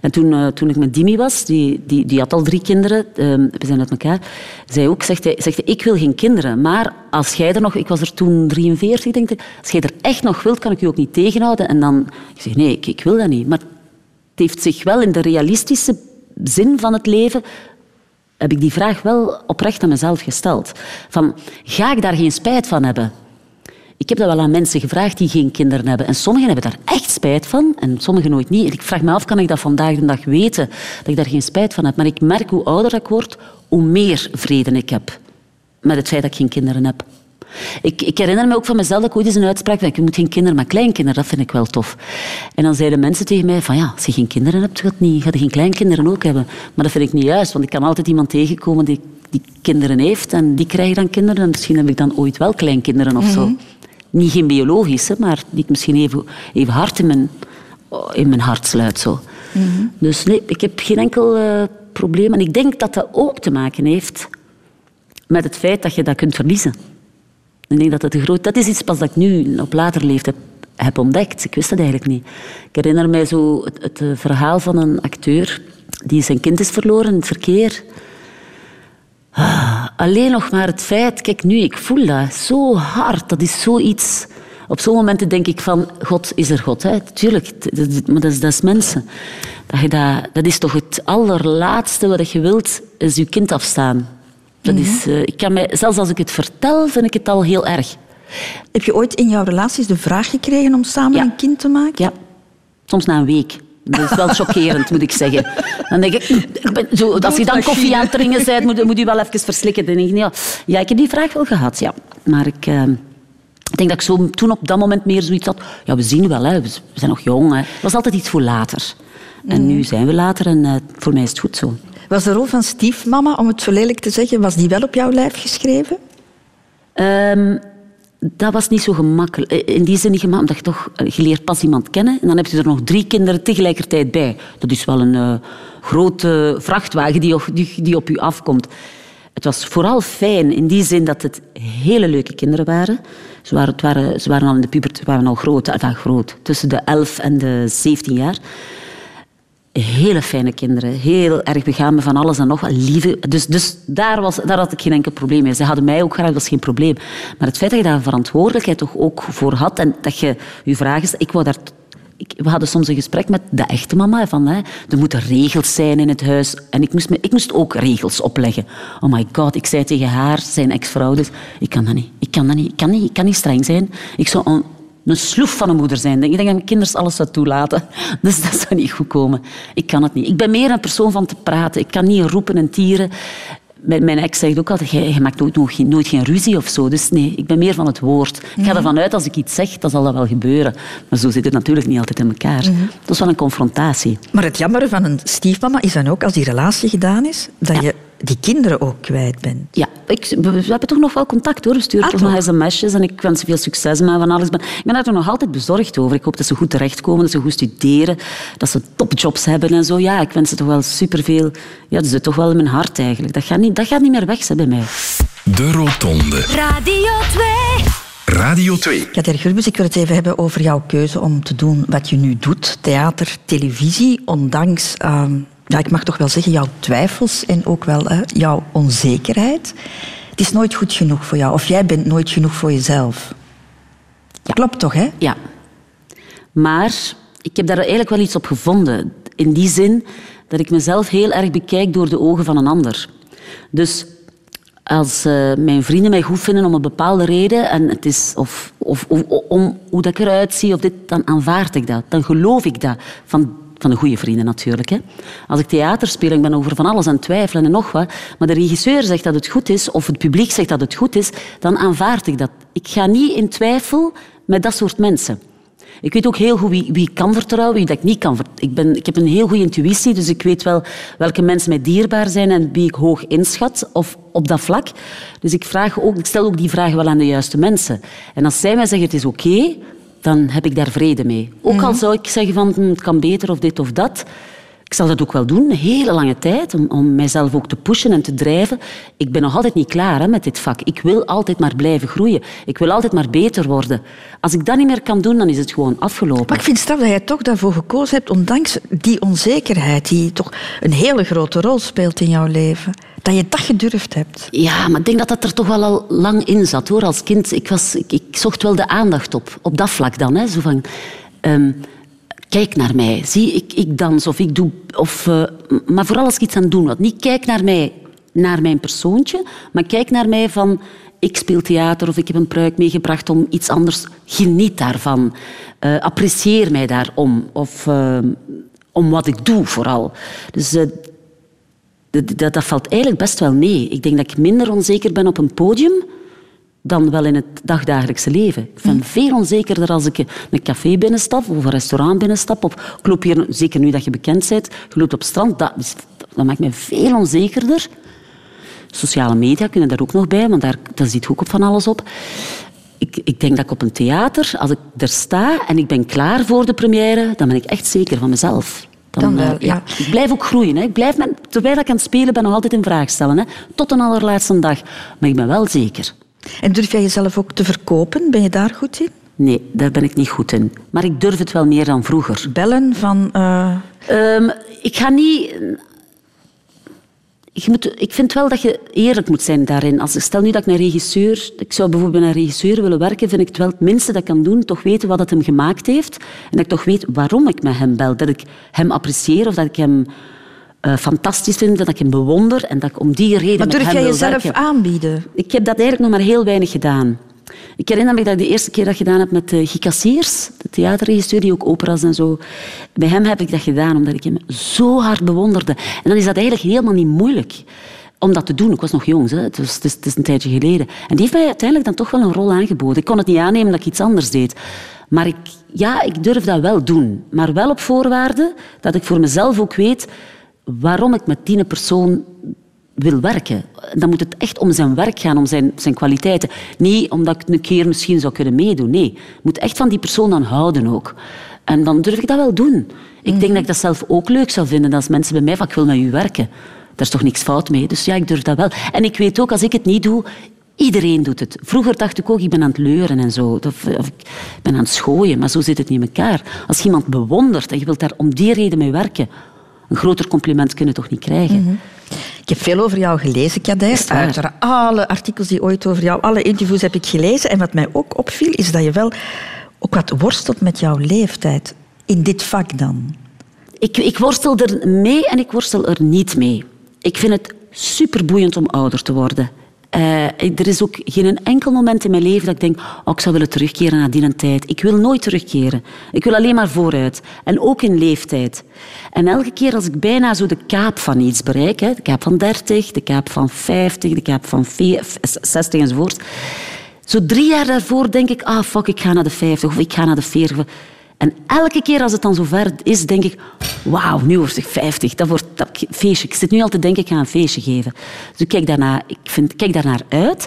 En toen, eh, toen ik met Dimi was, die, die, die had al drie kinderen, eh, we zijn uit elkaar, zei ook, zegt hij, zegt hij, ik wil geen kinderen, maar als jij er nog, ik was er toen 43, denk ik, als jij er echt nog wilt, kan ik je ook niet tegenhouden. En dan, ik zeg, nee, ik, ik wil dat niet. Maar het heeft zich wel in de realistische zin van het leven heb ik die vraag wel oprecht aan mezelf gesteld. Van, ga ik daar geen spijt van hebben? Ik heb dat wel aan mensen gevraagd die geen kinderen hebben. En sommigen hebben daar echt spijt van en sommigen nooit niet. Ik vraag me af, kan ik dat vandaag de dag weten? Dat ik daar geen spijt van heb. Maar ik merk hoe ouder ik word, hoe meer vrede ik heb met het feit dat ik geen kinderen heb. Ik, ik herinner me ook van mezelf dat ik ooit eens een uitspraak had. Je moet geen kinderen, maar kleinkinderen, dat vind ik wel tof. En dan zeiden mensen tegen mij van ja, als je geen kinderen hebt, gaat, niet, gaat je geen kleinkinderen ook hebben. Maar dat vind ik niet juist, want ik kan altijd iemand tegenkomen die, die kinderen heeft en die krijgen dan kinderen. En misschien heb ik dan ooit wel kleinkinderen of zo. Niet geen biologische, maar die ik misschien even, even hard in mijn, in mijn hart sluit. Zo. Dus nee, ik heb geen enkel eh, probleem. En ik denk dat dat ook te maken heeft met het feit dat je dat kunt verliezen. Ik denk dat dat een groot... Dat is iets pas dat ik nu op later leeftijd heb ontdekt. Ik wist dat eigenlijk niet. Ik herinner mij zo het, eh, verhaal van een acteur die zijn kind is verloren in het verkeer. Ah, Alleen nog maar het feit, kijk nu, ik voel dat zo hard. Dat is zoiets. Op zo'n momenten denk ik van, God is er God. Hè? Tuurlijk, maar dat is, dat is mensen. Dat, je dat, dat is toch het allerlaatste wat je wilt, is je kind afstaan. Dat is, eh, ik kan mij, zelfs als ik het vertel, vind ik het al heel erg. Heb je ooit in jouw relaties de vraag gekregen om samen Ja. een kind te maken? Ja, soms na een week. Dat is wel chockerend, moet ik zeggen. Dan denk ik, ik ben zo, als je dan koffie aan het drinken bent, moet, moet je wel even verslikken. Dan denk ik, ja, ja, ik heb die vraag wel gehad, ja. Maar ik, eh, ik denk dat ik zo, toen op dat moment meer zoiets had... Ja, we zien wel, hè, we zijn nog jong. Hè. Het was altijd iets voor later. En nu zijn we later en eh, voor mij is het goed zo. Was de rol van stiefmama, om het zo lelijk te zeggen, was die wel op jouw lijf geschreven? Ehm, dat was niet zo gemakkelijk. Eh, In die zin niet gemakkelijk, omdat je toch... eh, Je leert pas iemand kennen en dan heb je er nog drie kinderen tegelijkertijd bij. Dat is wel een eh, grote vrachtwagen die op, die, op u afkomt. Het was vooral fijn in die zin dat het hele leuke kinderen waren. Ze waren, het waren, al in de pubert, waren al groot, enfin, groot. Tussen de 11 en de 17 jaar. Hele fijne kinderen, heel erg begaan met van alles en nog. Lieve. Dus, dus daar, was, daar had ik geen enkel probleem mee. Ze hadden mij ook graag, dat was geen probleem. Maar het feit dat je daar verantwoordelijkheid toch ook voor had en dat je je vragen... Ik wou daar... We hadden soms een gesprek met de echte mama. Van, hè, er moeten regels zijn in het huis. En ik moest, me, ik moest ook regels opleggen. Oh my god, ik zei tegen haar, zijn ex-vrouw, dus, ik kan dat niet. Ik kan dat niet. Ik kan niet, kan niet streng zijn. Ik zou een sloef van een moeder zijn. Ik denk dat mijn kinderen alles zou toelaten. Dus dat zou niet goed komen. Ik kan het niet. Ik ben meer een persoon van te praten. Ik kan niet roepen en tieren. Mijn ex zegt ook altijd, jij maakt nooit, nooit, geen- nooit geen ruzie of zo. Dus nee, ik ben meer van het woord. Ik ga ervan uit, als ik iets zeg, dan zal dat wel gebeuren. Maar zo zit het natuurlijk niet altijd in elkaar. Dat is wel een confrontatie. Maar het jammere van een stiefmama is dan ook, als die relatie gedaan is, dat je die kinderen ook kwijt bent. Ja, ik, we, we hebben toch nog wel contact hoor. We sturen Ah, toch nog sms'jes en ik wens ze veel succes met van alles. Ik ben, ik ben daar toch nog altijd bezorgd over. Ik hoop dat ze goed terechtkomen, dat ze goed studeren, dat ze topjobs hebben en zo. Ja, ik wens ze toch wel superveel. Ja, dat zit toch wel in mijn hart eigenlijk. Dat gaat niet, dat gaat niet meer weg hè, bij mij. De Rotonde. Radio 2. Radio 2. Kater Gurbus, ik wil het even hebben over jouw keuze om te doen wat je nu doet. Theater, televisie, ondanks, ehm, ja, ik mag toch wel zeggen, jouw twijfels en ook wel hè, jouw onzekerheid. Het is nooit goed genoeg voor jou, of jij bent nooit genoeg voor jezelf. Klopt toch, hè? Ja. Maar ik heb daar eigenlijk wel iets op gevonden. In die zin dat ik mezelf heel erg bekijk door de ogen van een ander. Dus als eh, mijn vrienden mij goed vinden om een bepaalde reden, en het is of, of, of- om hoe dat ik eruit zie, of dit, dan aanvaard ik dat. Dan geloof ik dat. Van, van de goede vrienden natuurlijk. Hè. Als ik theater speel, ik ben over van alles aan het twijfelen en nog wat, maar de regisseur zegt dat het goed is, of het publiek zegt dat het goed is, dan aanvaard ik dat. Ik ga niet in twijfel met dat soort mensen. Ik weet ook heel goed wie, wie ik kan vertrouwen, wie dat ik niet kan vertrouwen. Ik, ben, ik heb een heel goede intuïtie, dus ik weet wel welke mensen mij dierbaar zijn en wie ik hoog inschat of op dat vlak. Dus ik, vraag ook, ik stel ook die vragen wel aan de juiste mensen. En als zij mij zeggen het is oké, dan heb ik daar vrede mee. Ook al zou ik zeggen van hm, het kan beter of dit of dat. Ik zal dat ook wel doen, een hele lange tijd, om, om mijzelf ook te pushen en te drijven. Ik ben nog altijd niet klaar hè, met dit vak. Ik wil altijd maar blijven groeien. Ik wil altijd maar beter worden. Als ik dat niet meer kan doen, dan is het gewoon afgelopen. Maar ik vind het straf dat jij toch daarvoor gekozen hebt, ondanks die onzekerheid die toch een hele grote rol speelt in jouw leven. Dat je dat gedurfd hebt. Ja, maar ik denk dat dat er toch wel al lang in zat, hoor. Als kind, ik, was, ik, ik zocht wel de aandacht op. Op dat vlak dan, hè. Zo van... ehm, kijk naar mij. Zie, ik, ik dans of ik doe... Of, eh, maar vooral als ik iets aan het doen was. Niet kijk naar mij, naar mijn persoontje, maar kijk naar mij van... Ik speel theater of ik heb een pruik meegebracht om iets anders... Geniet daarvan. Eh, apprecieer mij daarom. Of eh, om wat ik doe, vooral. Dus... dat, dat, dat valt eigenlijk best wel mee. Ik denk dat ik minder onzeker ben op een podium dan wel in het dagdagelijkse leven. Ik ben veel onzekerder als ik een café binnenstap of een restaurant binnenstap. Of ik loop hier, zeker nu dat je bekend bent, je loopt op strand. Dat, dat maakt me veel onzekerder. Sociale media kunnen daar ook nog bij, want daar, daar zit ook op van alles op. Ik, ik denk dat ik op een theater, als ik er sta en ik ben klaar voor de première, dan ben ik echt zeker van mezelf. Dan wel, ja. Ik blijf ook groeien. Hè. Ik blijf me, terwijl ik aan het spelen ben, nog altijd in vraag stellen. Hè. Tot de allerlaatste dag. Maar ik ben wel zeker. En durf jij jezelf ook te verkopen? Ben je daar goed in? Nee, daar ben ik niet goed in. Maar ik durf het wel meer dan vroeger. Bellen van... eh, Ehm, ik ga niet... Ik, moet, ik vind wel dat je eerlijk moet zijn daarin. Als, stel nu dat ik een regisseur... Ik zou bijvoorbeeld een regisseur willen werken, vind ik het wel het minste dat ik kan doen, toch weten wat het hem gemaakt heeft. En dat ik toch weet waarom ik met hem bel. Dat ik hem apprecieer of dat ik hem eh, fantastisch vind, dat ik hem bewonder en dat ik om die reden maar met durf hem jij wil jezelf werken. aanbieden? Ik heb dat eigenlijk nog maar heel weinig gedaan. Ik herinner me dat ik de eerste keer dat gedaan heb met uh, Guy Cassiers, de theaterregisseur die ook operas en zo. Bij hem heb ik dat gedaan omdat ik hem zo hard bewonderde. En dan is dat eigenlijk helemaal niet moeilijk om dat te doen. Ik was nog jong, hè. Het, is, het is een tijdje geleden. En die heeft mij uiteindelijk dan toch wel een rol aangeboden. Ik kon het niet aannemen dat ik iets anders deed. Maar ik, ja, ik durf dat wel doen. Maar wel op voorwaarde dat ik voor mezelf ook weet waarom ik met die persoon wil werken. Dan moet het echt om zijn werk gaan, om zijn, zijn kwaliteiten. Niet omdat ik een keer misschien zou kunnen meedoen. Nee, ik moet echt van die persoon dan houden ook. En dan durf ik dat wel doen. Ik denk dat ik dat zelf ook leuk zou vinden als mensen bij mij van ik wil met u werken. Daar is toch niks fout mee. Dus ja, ik durf dat wel. En ik weet ook, als ik het niet doe, Iedereen doet het. Vroeger dacht ik ook, ik ben aan het leuren en zo. Of, of ik ben aan het schooien, maar zo zit het niet in elkaar. Als je iemand bewondert en je wilt daar om die reden mee werken, een groter compliment kunnen toch niet krijgen. Mhm. Ik heb veel over jou gelezen, waar? Uiteraard, alle artikels die ooit over jou, alle interviews heb ik gelezen. En wat mij ook opviel, is dat je wel ook wat worstelt met jouw leeftijd. In dit vak dan. Ik, ik worstel er mee en ik worstel er niet mee. Ik vind het superboeiend om ouder te worden. Eh, er is ook geen enkel moment in mijn leven dat ik denk, oh, ik zou willen terugkeren naar die tijd. Ik wil nooit terugkeren. Ik wil alleen maar vooruit. En ook in leeftijd. En elke keer als ik bijna zo de kaap van iets bereik, hè, de kaap van 30, de kaap van 50, de kaap van 60 enzovoort, zo drie jaar daarvoor denk ik, ah fuck, ik ga naar de 50 of ik ga naar de 40. En elke keer als het dan zover is, denk ik, wauw, nu word ik 50. Dat wordt dat feestje. Ik zit nu al te denken, ik een feestje geven. Dus ik kijk daarna, ik vind, kijk daarnaar uit.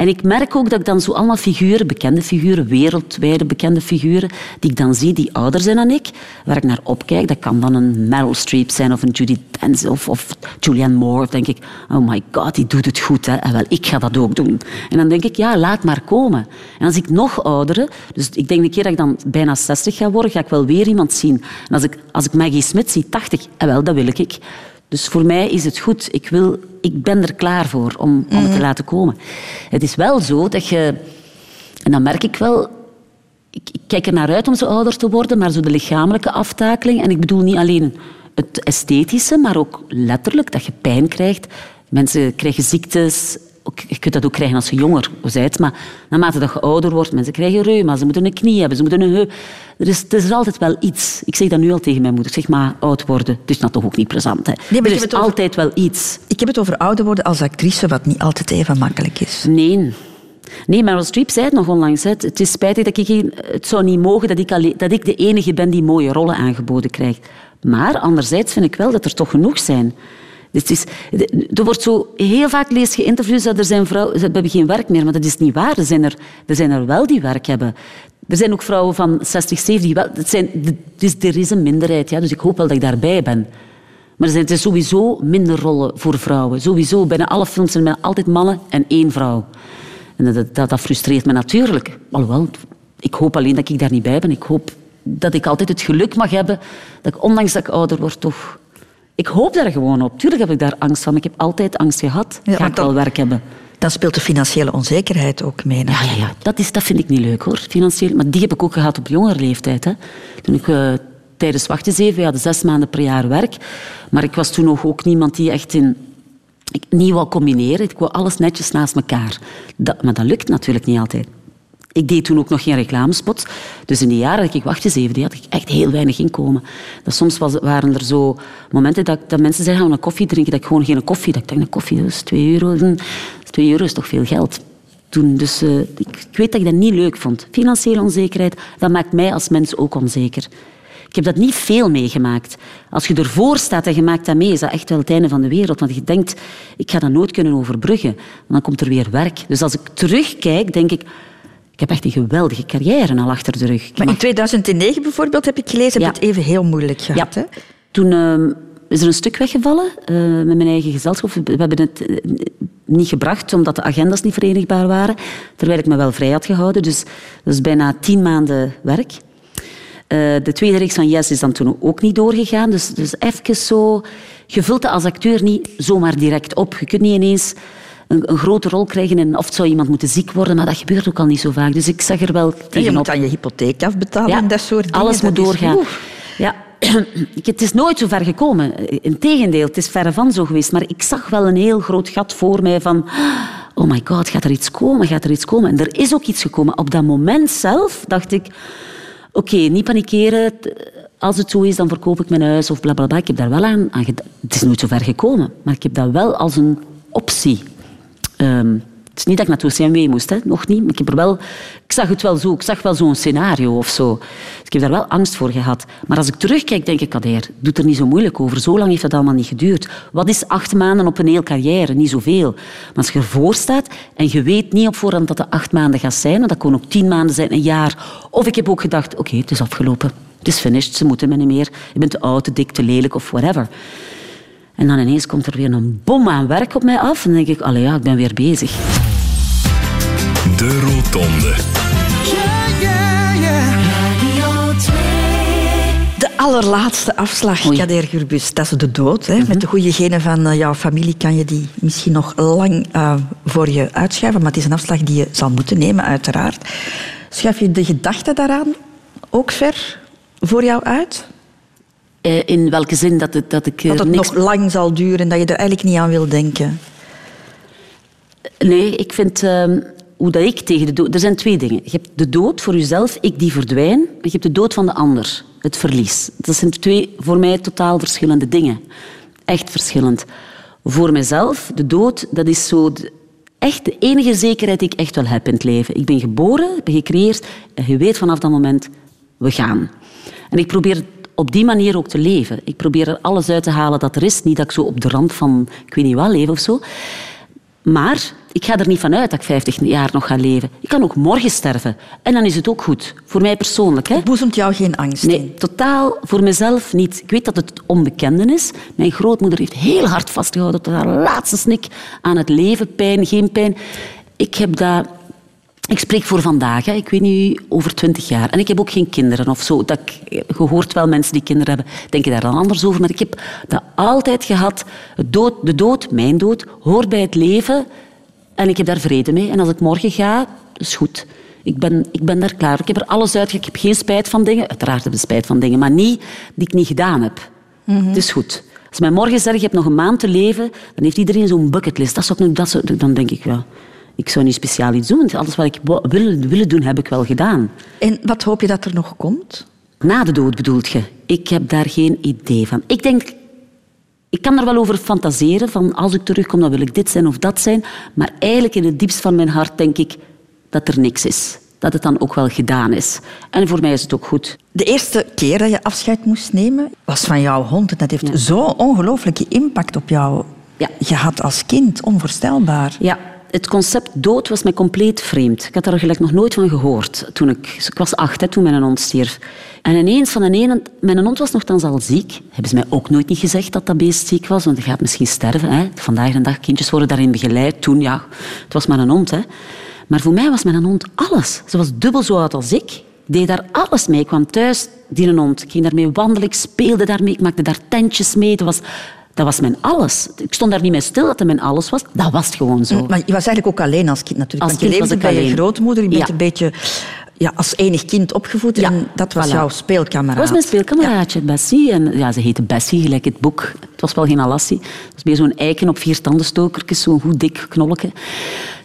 En ik merk ook dat ik dan zo allemaal figuren, bekende figuren, wereldwijde bekende figuren, die ik dan zie, die ouder zijn dan ik, waar ik naar opkijk. Dat kan dan een Meryl Streep zijn of een Judy Dench of, of Julianne Moore. Denk ik, oh my god, die doet het goed. Hè? En wel, ik ga dat ook doen. En dan denk ik, ja, laat maar komen. En als ik nog oudere, dus ik denk de keer dat ik dan bijna 60 ga worden, ga ik wel weer iemand zien. En als ik, als ik Maggie Smith zie, 80, en wel, dat wil ik. Dus voor mij is het goed. Ik, wil, ik ben er klaar voor om, om het te laten komen. Het is wel zo dat je... En dan merk ik wel... Ik, ik kijk er naar uit om zo ouder te worden, maar zo de lichamelijke aftakeling. En ik bedoel niet alleen het esthetische, maar ook letterlijk dat je pijn krijgt. Mensen krijgen ziektes. Ook- Je kunt dat ook krijgen als je jonger bent, maar naarmate dat je ouder wordt, mensen krijgen reuma, ze moeten een knie hebben, ze moeten een heup. Er is, er is altijd wel iets. Ik zeg dat nu al tegen mijn moeder. Ik zeg maar, oud worden, het is nou toch ook niet plezant. Hè? maar er is over- altijd wel iets. Ik heb het over ouder worden als actrice, wat niet altijd even makkelijk is. Nee. Nee, Meryl Streep zei het nog onlangs. hè. Het is spijtig dat ik geen, het zou niet mogen dat ik, alleen, dat ik de enige ben die mooie rollen aangeboden krijgt. Maar anderzijds vind ik wel dat er toch genoeg zijn. Dus is, er wordt zo, heel vaak lees je interviews dat er zijn vrouwen, ze hebben geen werk meer, maar dat is niet waar. Er zijn er, er, zijn er wel die werk hebben. Er zijn ook vrouwen van 60, 70 die wel... Het zijn, dus er is een minderheid, ja, dus ik hoop wel dat ik daarbij ben. Maar er zijn sowieso minder rollen voor vrouwen. Sowieso, bijna alle films zijn altijd mannen en één vrouw. En dat, dat, dat frustreert me natuurlijk. Alhoewel, ik hoop alleen dat ik daar niet bij ben. Ik hoop dat ik altijd het geluk mag hebben dat ik, ondanks dat ik ouder word, toch... Ik hoop daar gewoon op. Tuurlijk heb ik daar angst van. Ik heb altijd angst gehad. Ja, Ga ik wel dan- werk hebben? Dan speelt de financiële onzekerheid ook mee. Ja, ja, ja. Dat, is, dat vind ik niet leuk, hoor. Financieel. Maar die heb ik ook gehad op jongere leeftijd. Hè. Toen ik eh, tijdens wachtens we hadden zes maanden per jaar werk. Maar ik was toen nog ook niemand die echt in... Ik niet wou combineren. Ik wou alles netjes naast elkaar. Dat, maar dat lukt natuurlijk niet altijd. Ik deed toen ook nog geen reclamespot. Dus in die jaren dat ik wachtgezeven deed, had ik echt heel weinig inkomen. Dat soms waren er zo momenten dat, dat mensen zeiden, gaan een koffie drinken, dat ik gewoon geen koffie... Dat ik dacht, een koffie, is twee euro. Hm, Twee euro is toch veel geld? toen. Dus eh, ik, weet dat ik dat niet leuk vond. Financiële onzekerheid, dat maakt mij als mens ook onzeker. Ik heb dat niet veel meegemaakt. Als je ervoor staat en je maakt dat mee, is dat echt wel het einde van de wereld. Want je denkt, ik ga dat nooit kunnen overbruggen. En dan komt er weer werk. Dus als ik terugkijk, denk ik... Ik heb echt een geweldige carrière al achter de rug. Ik Maar in mag- 2009 bijvoorbeeld, heb ik gelezen, heb Ja. je het even heel moeilijk gehad. Ja. Hè? Toen ehm, is er een stuk weggevallen eh, met mijn eigen gezelschap. We hebben het eh, niet gebracht, omdat de agendas niet verenigbaar waren. Terwijl ik me wel vrij had gehouden. Dus dat is bijna tien maanden werk. Eh, de tweede reeks van Yes is dan toen ook niet doorgegaan. Dus, dus even zo... Je vult dat als acteur niet zomaar direct op. Je kunt niet ineens een, een grote rol krijgen en of het zou iemand moeten ziek worden, maar dat gebeurt ook al niet zo vaak. Dus ik zag er wel En je tegenop. moet aan je hypotheek afbetalen Ja, en dat soort dingen. Alles moet doorgaan. Ja. Het is nooit zo ver gekomen. Integendeel, het is verre van zo geweest. Maar ik zag wel een heel groot gat voor mij van... Oh my god, gaat er iets komen? Gaat er iets komen? En er is ook iets gekomen. Op dat moment zelf dacht ik... Oké, niet panikeren. Als het zo is, dan verkoop ik mijn huis of blablabla. Ik heb daar wel aan, aan. Het is nooit zo ver gekomen. Maar ik heb dat wel als een optie Ehm, het is niet dat ik naar het OCMW moest, hè. nog niet. Maar ik, heb er wel, ik zag het wel zo, ik zag wel zo'n scenario of zo. Dus ik heb daar wel angst voor gehad. Maar als ik terugkijk, denk ik, Kader, doe er niet zo moeilijk over. Zo lang heeft dat allemaal niet geduurd. Wat is acht maanden op een heel carrière? Niet zoveel. Maar als je ervoor staat en je weet niet op voorhand dat het acht maanden gaat zijn, want dat kon ook tien maanden zijn, een jaar. Of ik heb ook gedacht, oké, het is afgelopen. Het is finished, ze moeten me niet meer. Je bent te oud, te dik, te lelijk of whatever. En dan ineens komt er weer een bom aan werk op mij af. En dan denk ik, allee ja, ik ben weer bezig. De Rotonde. Radio 2. De allerlaatste afslag, Oei. Kader Gurbus, dat is de dood. Hè. Met de goede genen van eh, jouw familie kan je die misschien nog lang eh, voor je uitschuiven. Maar het is een afslag die je zal moeten nemen, uiteraard. Schuif je de gedachte daaraan ook ver voor jou uit? Eh, in welke zin dat, het, dat ik er Dat het niks... nog lang zal duren en dat je er eigenlijk niet aan wil denken. Nee, ik vind ehm, hoe dat ik tegen de dood... Er zijn twee dingen. Je hebt de dood voor jezelf, ik die verdwijn. En je hebt de dood van de ander, het verlies. Dat zijn twee voor mij totaal verschillende dingen. Echt verschillend. Voor mezelf, de dood, dat is zo... de- echt de enige zekerheid die ik echt wel heb in het leven. Ik ben geboren, ik ben gecreëerd en je weet vanaf dat moment, we gaan. En ik probeer op die manier ook te leven. Ik probeer er alles uit te halen dat er is. Niet dat ik zo op de rand van, ik weet niet wat, leef of zo. Maar ik ga er niet vanuit dat ik 50 jaar nog ga leven. Ik kan ook morgen sterven. En dan is het ook goed. Voor mij persoonlijk. Hè? Boezemt jou geen angst Nee, in? totaal voor mezelf niet. Ik weet dat het onbekende is. Mijn grootmoeder heeft heel hard vastgehouden tot haar laatste snik aan het leven. Pijn, geen pijn. Ik heb dat... Ik spreek voor vandaag, hè. ik weet niet, over twintig jaar. En ik heb ook geen kinderen of zo. Dat ik, je hoort wel mensen die kinderen hebben, denken daar dan anders over. Maar ik heb dat altijd gehad. Het dood, de dood, mijn dood, hoort bij het leven. En ik heb daar vrede mee. En als ik morgen ga, is goed. Ik ben, ik ben daar klaar. Ik heb er alles uit. Ik heb geen spijt van dingen. Uiteraard heb ik spijt van dingen, maar niet die ik niet gedaan heb. Het is goed. Als mij morgen zegt, je hebt nog een maand te leven, dan heeft iedereen zo'n bucketlist. Dat zou ik, nu- dat zou, dan denk ik, ja, ik zou niet speciaal iets doen. Alles wat ik wil, willen doen, heb ik wel gedaan. En wat hoop je dat er nog komt? Na de dood bedoelt je? Ik heb daar geen idee van. Ik denk, ik kan er wel over fantaseren, van als ik terugkom, dan wil ik dit zijn of dat zijn. Maar eigenlijk in het diepst van mijn hart denk ik dat er niks is. Dat het dan ook wel gedaan is. En voor mij is het ook goed. De eerste keer dat je afscheid moest nemen, was van jouw hond. En dat heeft Ja. zo'n ongelooflijke impact op jou Ja. gehad als kind. Onvoorstelbaar. Ja, het concept dood was mij compleet vreemd. Ik had daar gelijk nog nooit van gehoord. Toen ik, was acht, hè, toen mijn hond stierf. En ineens van een ene... Mijn hond was nogthans al ziek. Hebben ze mij ook nooit niet gezegd dat dat beest ziek was, want hij gaat misschien sterven. Hè. Vandaag de dag, kindjes worden daarin begeleid. Toen, ja, het was maar een hond. Hè. Maar voor mij was mijn hond alles. Ze was dubbel zo oud als ik. Ik deed daar alles mee. Ik kwam thuis, die een hond. Ik ging daarmee wandelen, ik speelde daarmee, ik maakte daar tentjes mee. Dat was, dat was mijn alles. Ik stond daar niet mee stil dat het mijn alles was. Dat was het gewoon zo. Maar je was eigenlijk ook alleen als kind natuurlijk. Als want je kind was leefde ik bij je alleen. grootmoeder. Je bent Ja. een beetje ja, als enig kind opgevoed. Ja, En dat was voilà. jouw Dat speelkameraad. was mijn speelkameraadje, Bessie. En, ja, ze heette Bessie, gelijk het boek. Het was wel geen Alassie. Het was meer zo'n eiken op vier tandenstokertjes, zo'n goed dik knolletje.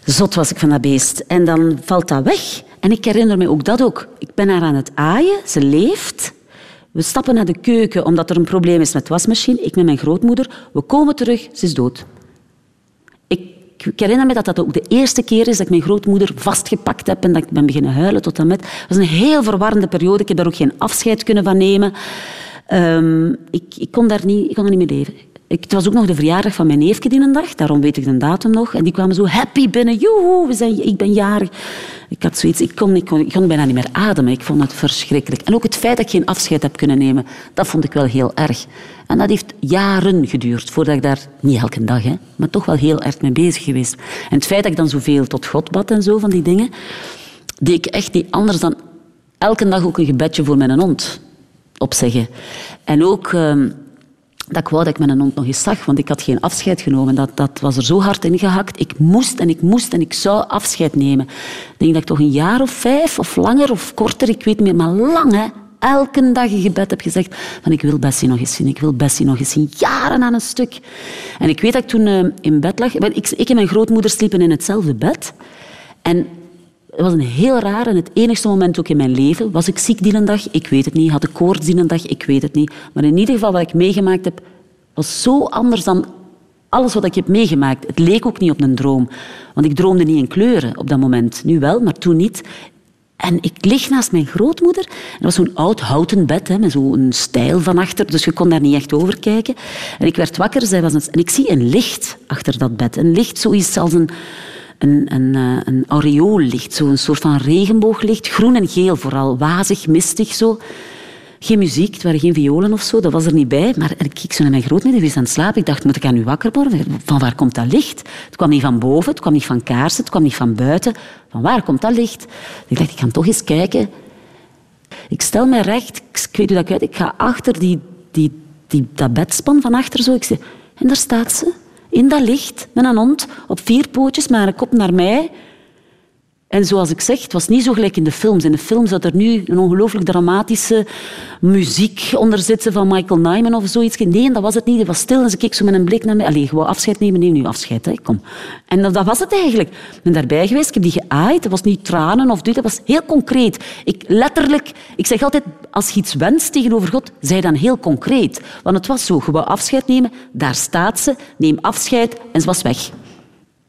Zot was ik van dat beest. En dan valt dat weg. En ik herinner me ook dat ook. Ik ben haar aan het aaien, ze leeft. We stappen naar de keuken omdat er een probleem is met de wasmachine. Ik met mijn grootmoeder. We komen terug, ze is dood. Ik herinner me dat dat ook de eerste keer is dat ik mijn grootmoeder vastgepakt heb en dat ik ben beginnen huilen tot en met. Het was een heel verwarrende periode. Ik heb daar ook geen afscheid kunnen van nemen. Ehm, ik, ik, kon daar niet, ik kon er niet mee leven. Ik, het was ook nog de verjaardag van mijn neefje die een dag, daarom weet ik de datum nog. En die kwamen zo happy binnen. Joehoe, we zijn, ik ben jarig. Ik had zoiets, ik kon, ik, kon, ik kon bijna niet meer ademen. Ik vond het verschrikkelijk. En ook het feit dat ik geen afscheid heb kunnen nemen, dat vond ik wel heel erg. En dat heeft jaren geduurd voordat ik daar, niet elke dag, hè, maar toch wel heel erg mee bezig geweest. En het feit dat ik dan zoveel tot God bad en zo van die dingen, deed ik echt niet anders dan elke dag ook een gebedje voor mijn hond opzeggen. En ook ehm, dat ik wou dat ik mijn hond nog eens zag, want ik had geen afscheid genomen. Dat, dat was er zo hard in gehakt. Ik moest en ik moest en ik zou afscheid nemen. Ik denk dat ik toch een jaar of vijf, of langer of korter, ik weet niet meer, maar lang, elke dag in gebed heb gezegd van ik wil Bessie nog eens zien, ik wil Bessie nog eens zien. Jaren aan een stuk. En ik weet dat ik toen uh, in bed lag. Ik, ik en mijn grootmoeder sliepen in hetzelfde bed. En het was een heel raar en het enigste moment ook in mijn leven. Was ik ziek die dag? Ik weet het niet. Had ik koorts die dag? Ik weet het niet. Maar in ieder geval wat ik meegemaakt heb, was zo anders dan alles wat ik heb meegemaakt. Het leek ook niet op een droom. Want ik droomde niet in kleuren op dat moment. Nu wel, maar toen niet. En ik lig naast mijn grootmoeder. Er was zo'n oud houten bed hè, met zo'n stijl van achter, dus je kon daar niet echt over kijken. En ik werd wakker zij was een, en ik zie een licht achter dat bed. Een licht zoiets als een, een, een, eh, een soort van regenbooglicht. Groen en geel vooral, wazig, mistig zo. Geen muziek, het waren geen violen of zo, dat was er niet bij. Maar ik keek zo naar mijn grootmoeder, die was aan het slapen. Ik dacht, moet ik aan u wakker worden? Van waar komt dat licht? Het kwam niet van boven, het kwam niet van kaarsen, het kwam niet van buiten. Van waar komt dat licht? Ik dacht, ik ga toch eens kijken. Ik stel mij recht, ik weet hoe dat uit, ik ga achter die, die, die, dat bedspan van achter zo. Ik en daar staat ze, in dat licht, met een hond, op vier pootjes, met een kop naar mij. En zoals ik zeg, het was niet zo gelijk in de films. In de films zat er nu een ongelooflijk dramatische muziek onder zitten van Michael Nyman of zoiets. Nee, dat was het niet. Het was stil en ze keek zo met een blik naar mij. Allee, gewoon afscheid nemen. Neem nu afscheid, hè. kom. En dat, was het eigenlijk. Ik ben daarbij geweest, ik heb die geaaid. Het was niet tranen of dit, dat was heel concreet. Ik letterlijk, ik zeg altijd, als je iets wenst tegenover God, zij dan heel concreet. Want het was zo, gewoon afscheid nemen, daar staat ze, neem afscheid en ze was weg.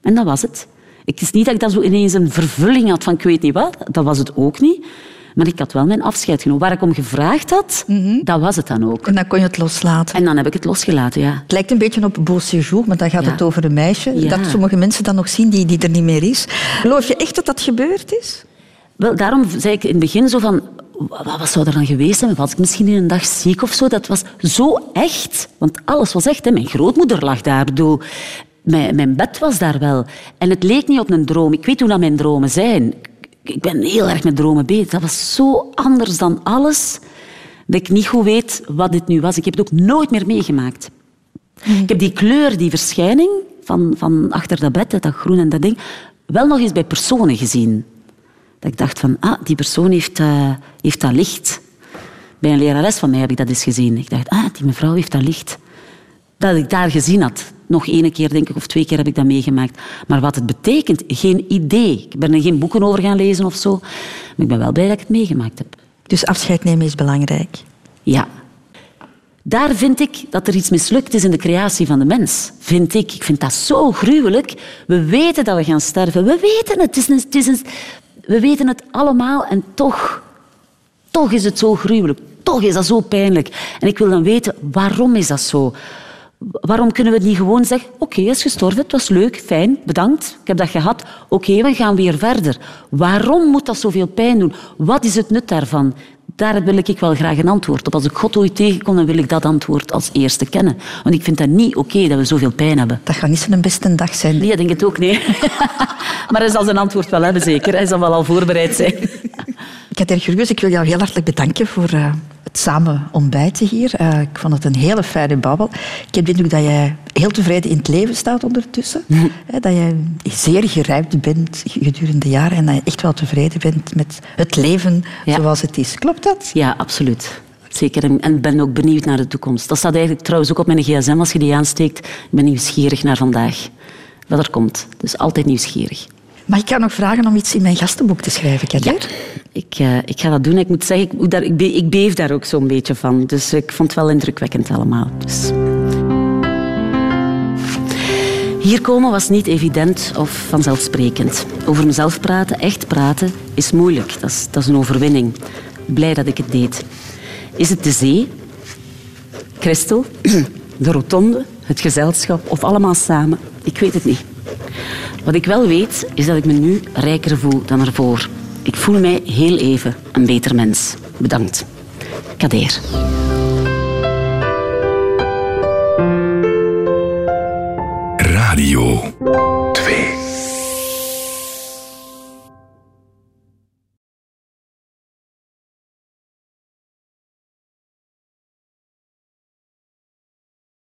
En dat was het. Het is niet dat ik dan zo ineens een vervulling had van ik weet niet wat. Dat was het ook niet. Maar ik had wel mijn afscheid genomen. Waar ik om gevraagd had, mm dat was het dan ook. En dan kon je het loslaten. En dan heb ik het losgelaten, ja. Het lijkt een beetje op Beau Séjour, maar dan gaat het over een meisje. Dat sommige mensen dan nog zien die, die er niet meer is. Geloof je echt dat dat gebeurd is? Wel, daarom zei ik in het begin zo van... Wat zou er dan geweest zijn? Was ik misschien in een dag ziek of zo? Dat was zo echt. Want alles was echt. Hè. Mijn grootmoeder lag daar. Bedoel, mijn, mijn bed was daar wel. En het leek niet op een droom. Ik weet hoe dat mijn dromen zijn. Ik ben heel erg met dromen bezig. Dat was zo anders dan alles dat ik niet goed weet wat dit nu was. Ik heb het ook nooit meer meegemaakt. Ik heb die kleur, die verschijning van, van achter dat bed, dat groen en dat ding, wel nog eens bij personen gezien. Dat ik dacht van, ah, die persoon heeft, uh, heeft dat licht. Bij een lerares van mij heb ik dat eens gezien. Ik dacht, ah, die mevrouw heeft dat licht. Dat ik daar gezien had. Nog één keer, denk ik, of twee keer heb ik dat meegemaakt. Maar wat het betekent, geen idee. Ik ben er geen boeken over gaan lezen of zo. Maar ik ben wel blij dat ik het meegemaakt heb. Dus afscheid nemen is belangrijk? Ja. Daar vind ik dat er iets mislukt is in de creatie van de mens. Vind ik. Ik vind dat zo gruwelijk. We weten dat we gaan sterven. We weten het. het, is een, het is een, we weten het allemaal en toch, toch is het zo gruwelijk. Toch is dat zo pijnlijk. En ik wil dan weten, waarom is dat zo? Waarom kunnen we niet gewoon zeggen, oké, okay, hij is gestorven, het was leuk, fijn, bedankt, ik heb dat gehad, oké, we gaan weer verder. Waarom moet dat zoveel pijn doen? Wat is het nut daarvan? Daar wil ik wel graag een antwoord op. Als ik God ooit tegenkom, dan wil ik dat antwoord als eerste kennen. Want ik vind dat niet oké dat we zoveel pijn hebben. Dat gaat niet zo'n beste dag zijn. Nee, ik denk het ook, nee. maar hij zal zijn antwoord wel hebben, zeker. Hij zal wel al voorbereid zijn. Kater Jurgus, ik wil jou heel hartelijk bedanken voor uh, het samen ontbijten hier. Uh, ik vond het een hele fijne babbel. Ik heb de indruk dat jij heel tevreden in het leven staat ondertussen. Mm. dat jij zeer gerijpt bent gedurende de jaren en dat je echt wel tevreden bent met het leven zoals het is. Klopt dat? Ja, absoluut. Zeker. En ik ben ook benieuwd naar de toekomst. Dat staat eigenlijk trouwens ook op mijn gsm als je die aansteekt. Ik ben nieuwsgierig naar vandaag. Wat er komt. Dus altijd nieuwsgierig. Mag ik jou nog vragen om iets in mijn gastenboek te schrijven, Kader? Ja, ik, uh, ik ga dat doen. Ik moet zeggen, ik, ik beef daar ook zo'n beetje van. Dus ik vond het wel indrukwekkend allemaal. Dus. Hier komen was niet evident of vanzelfsprekend. Over mezelf praten, echt praten, is moeilijk. Dat is, dat is een overwinning. Blij dat ik het deed. Is het de zee? Christel? De rotonde? Het gezelschap? Of allemaal samen? Ik weet het niet. Wat ik wel weet, is dat ik me nu rijker voel dan ervoor. Ik voel mij heel even een beter mens. Bedankt. Kader. Radio 2.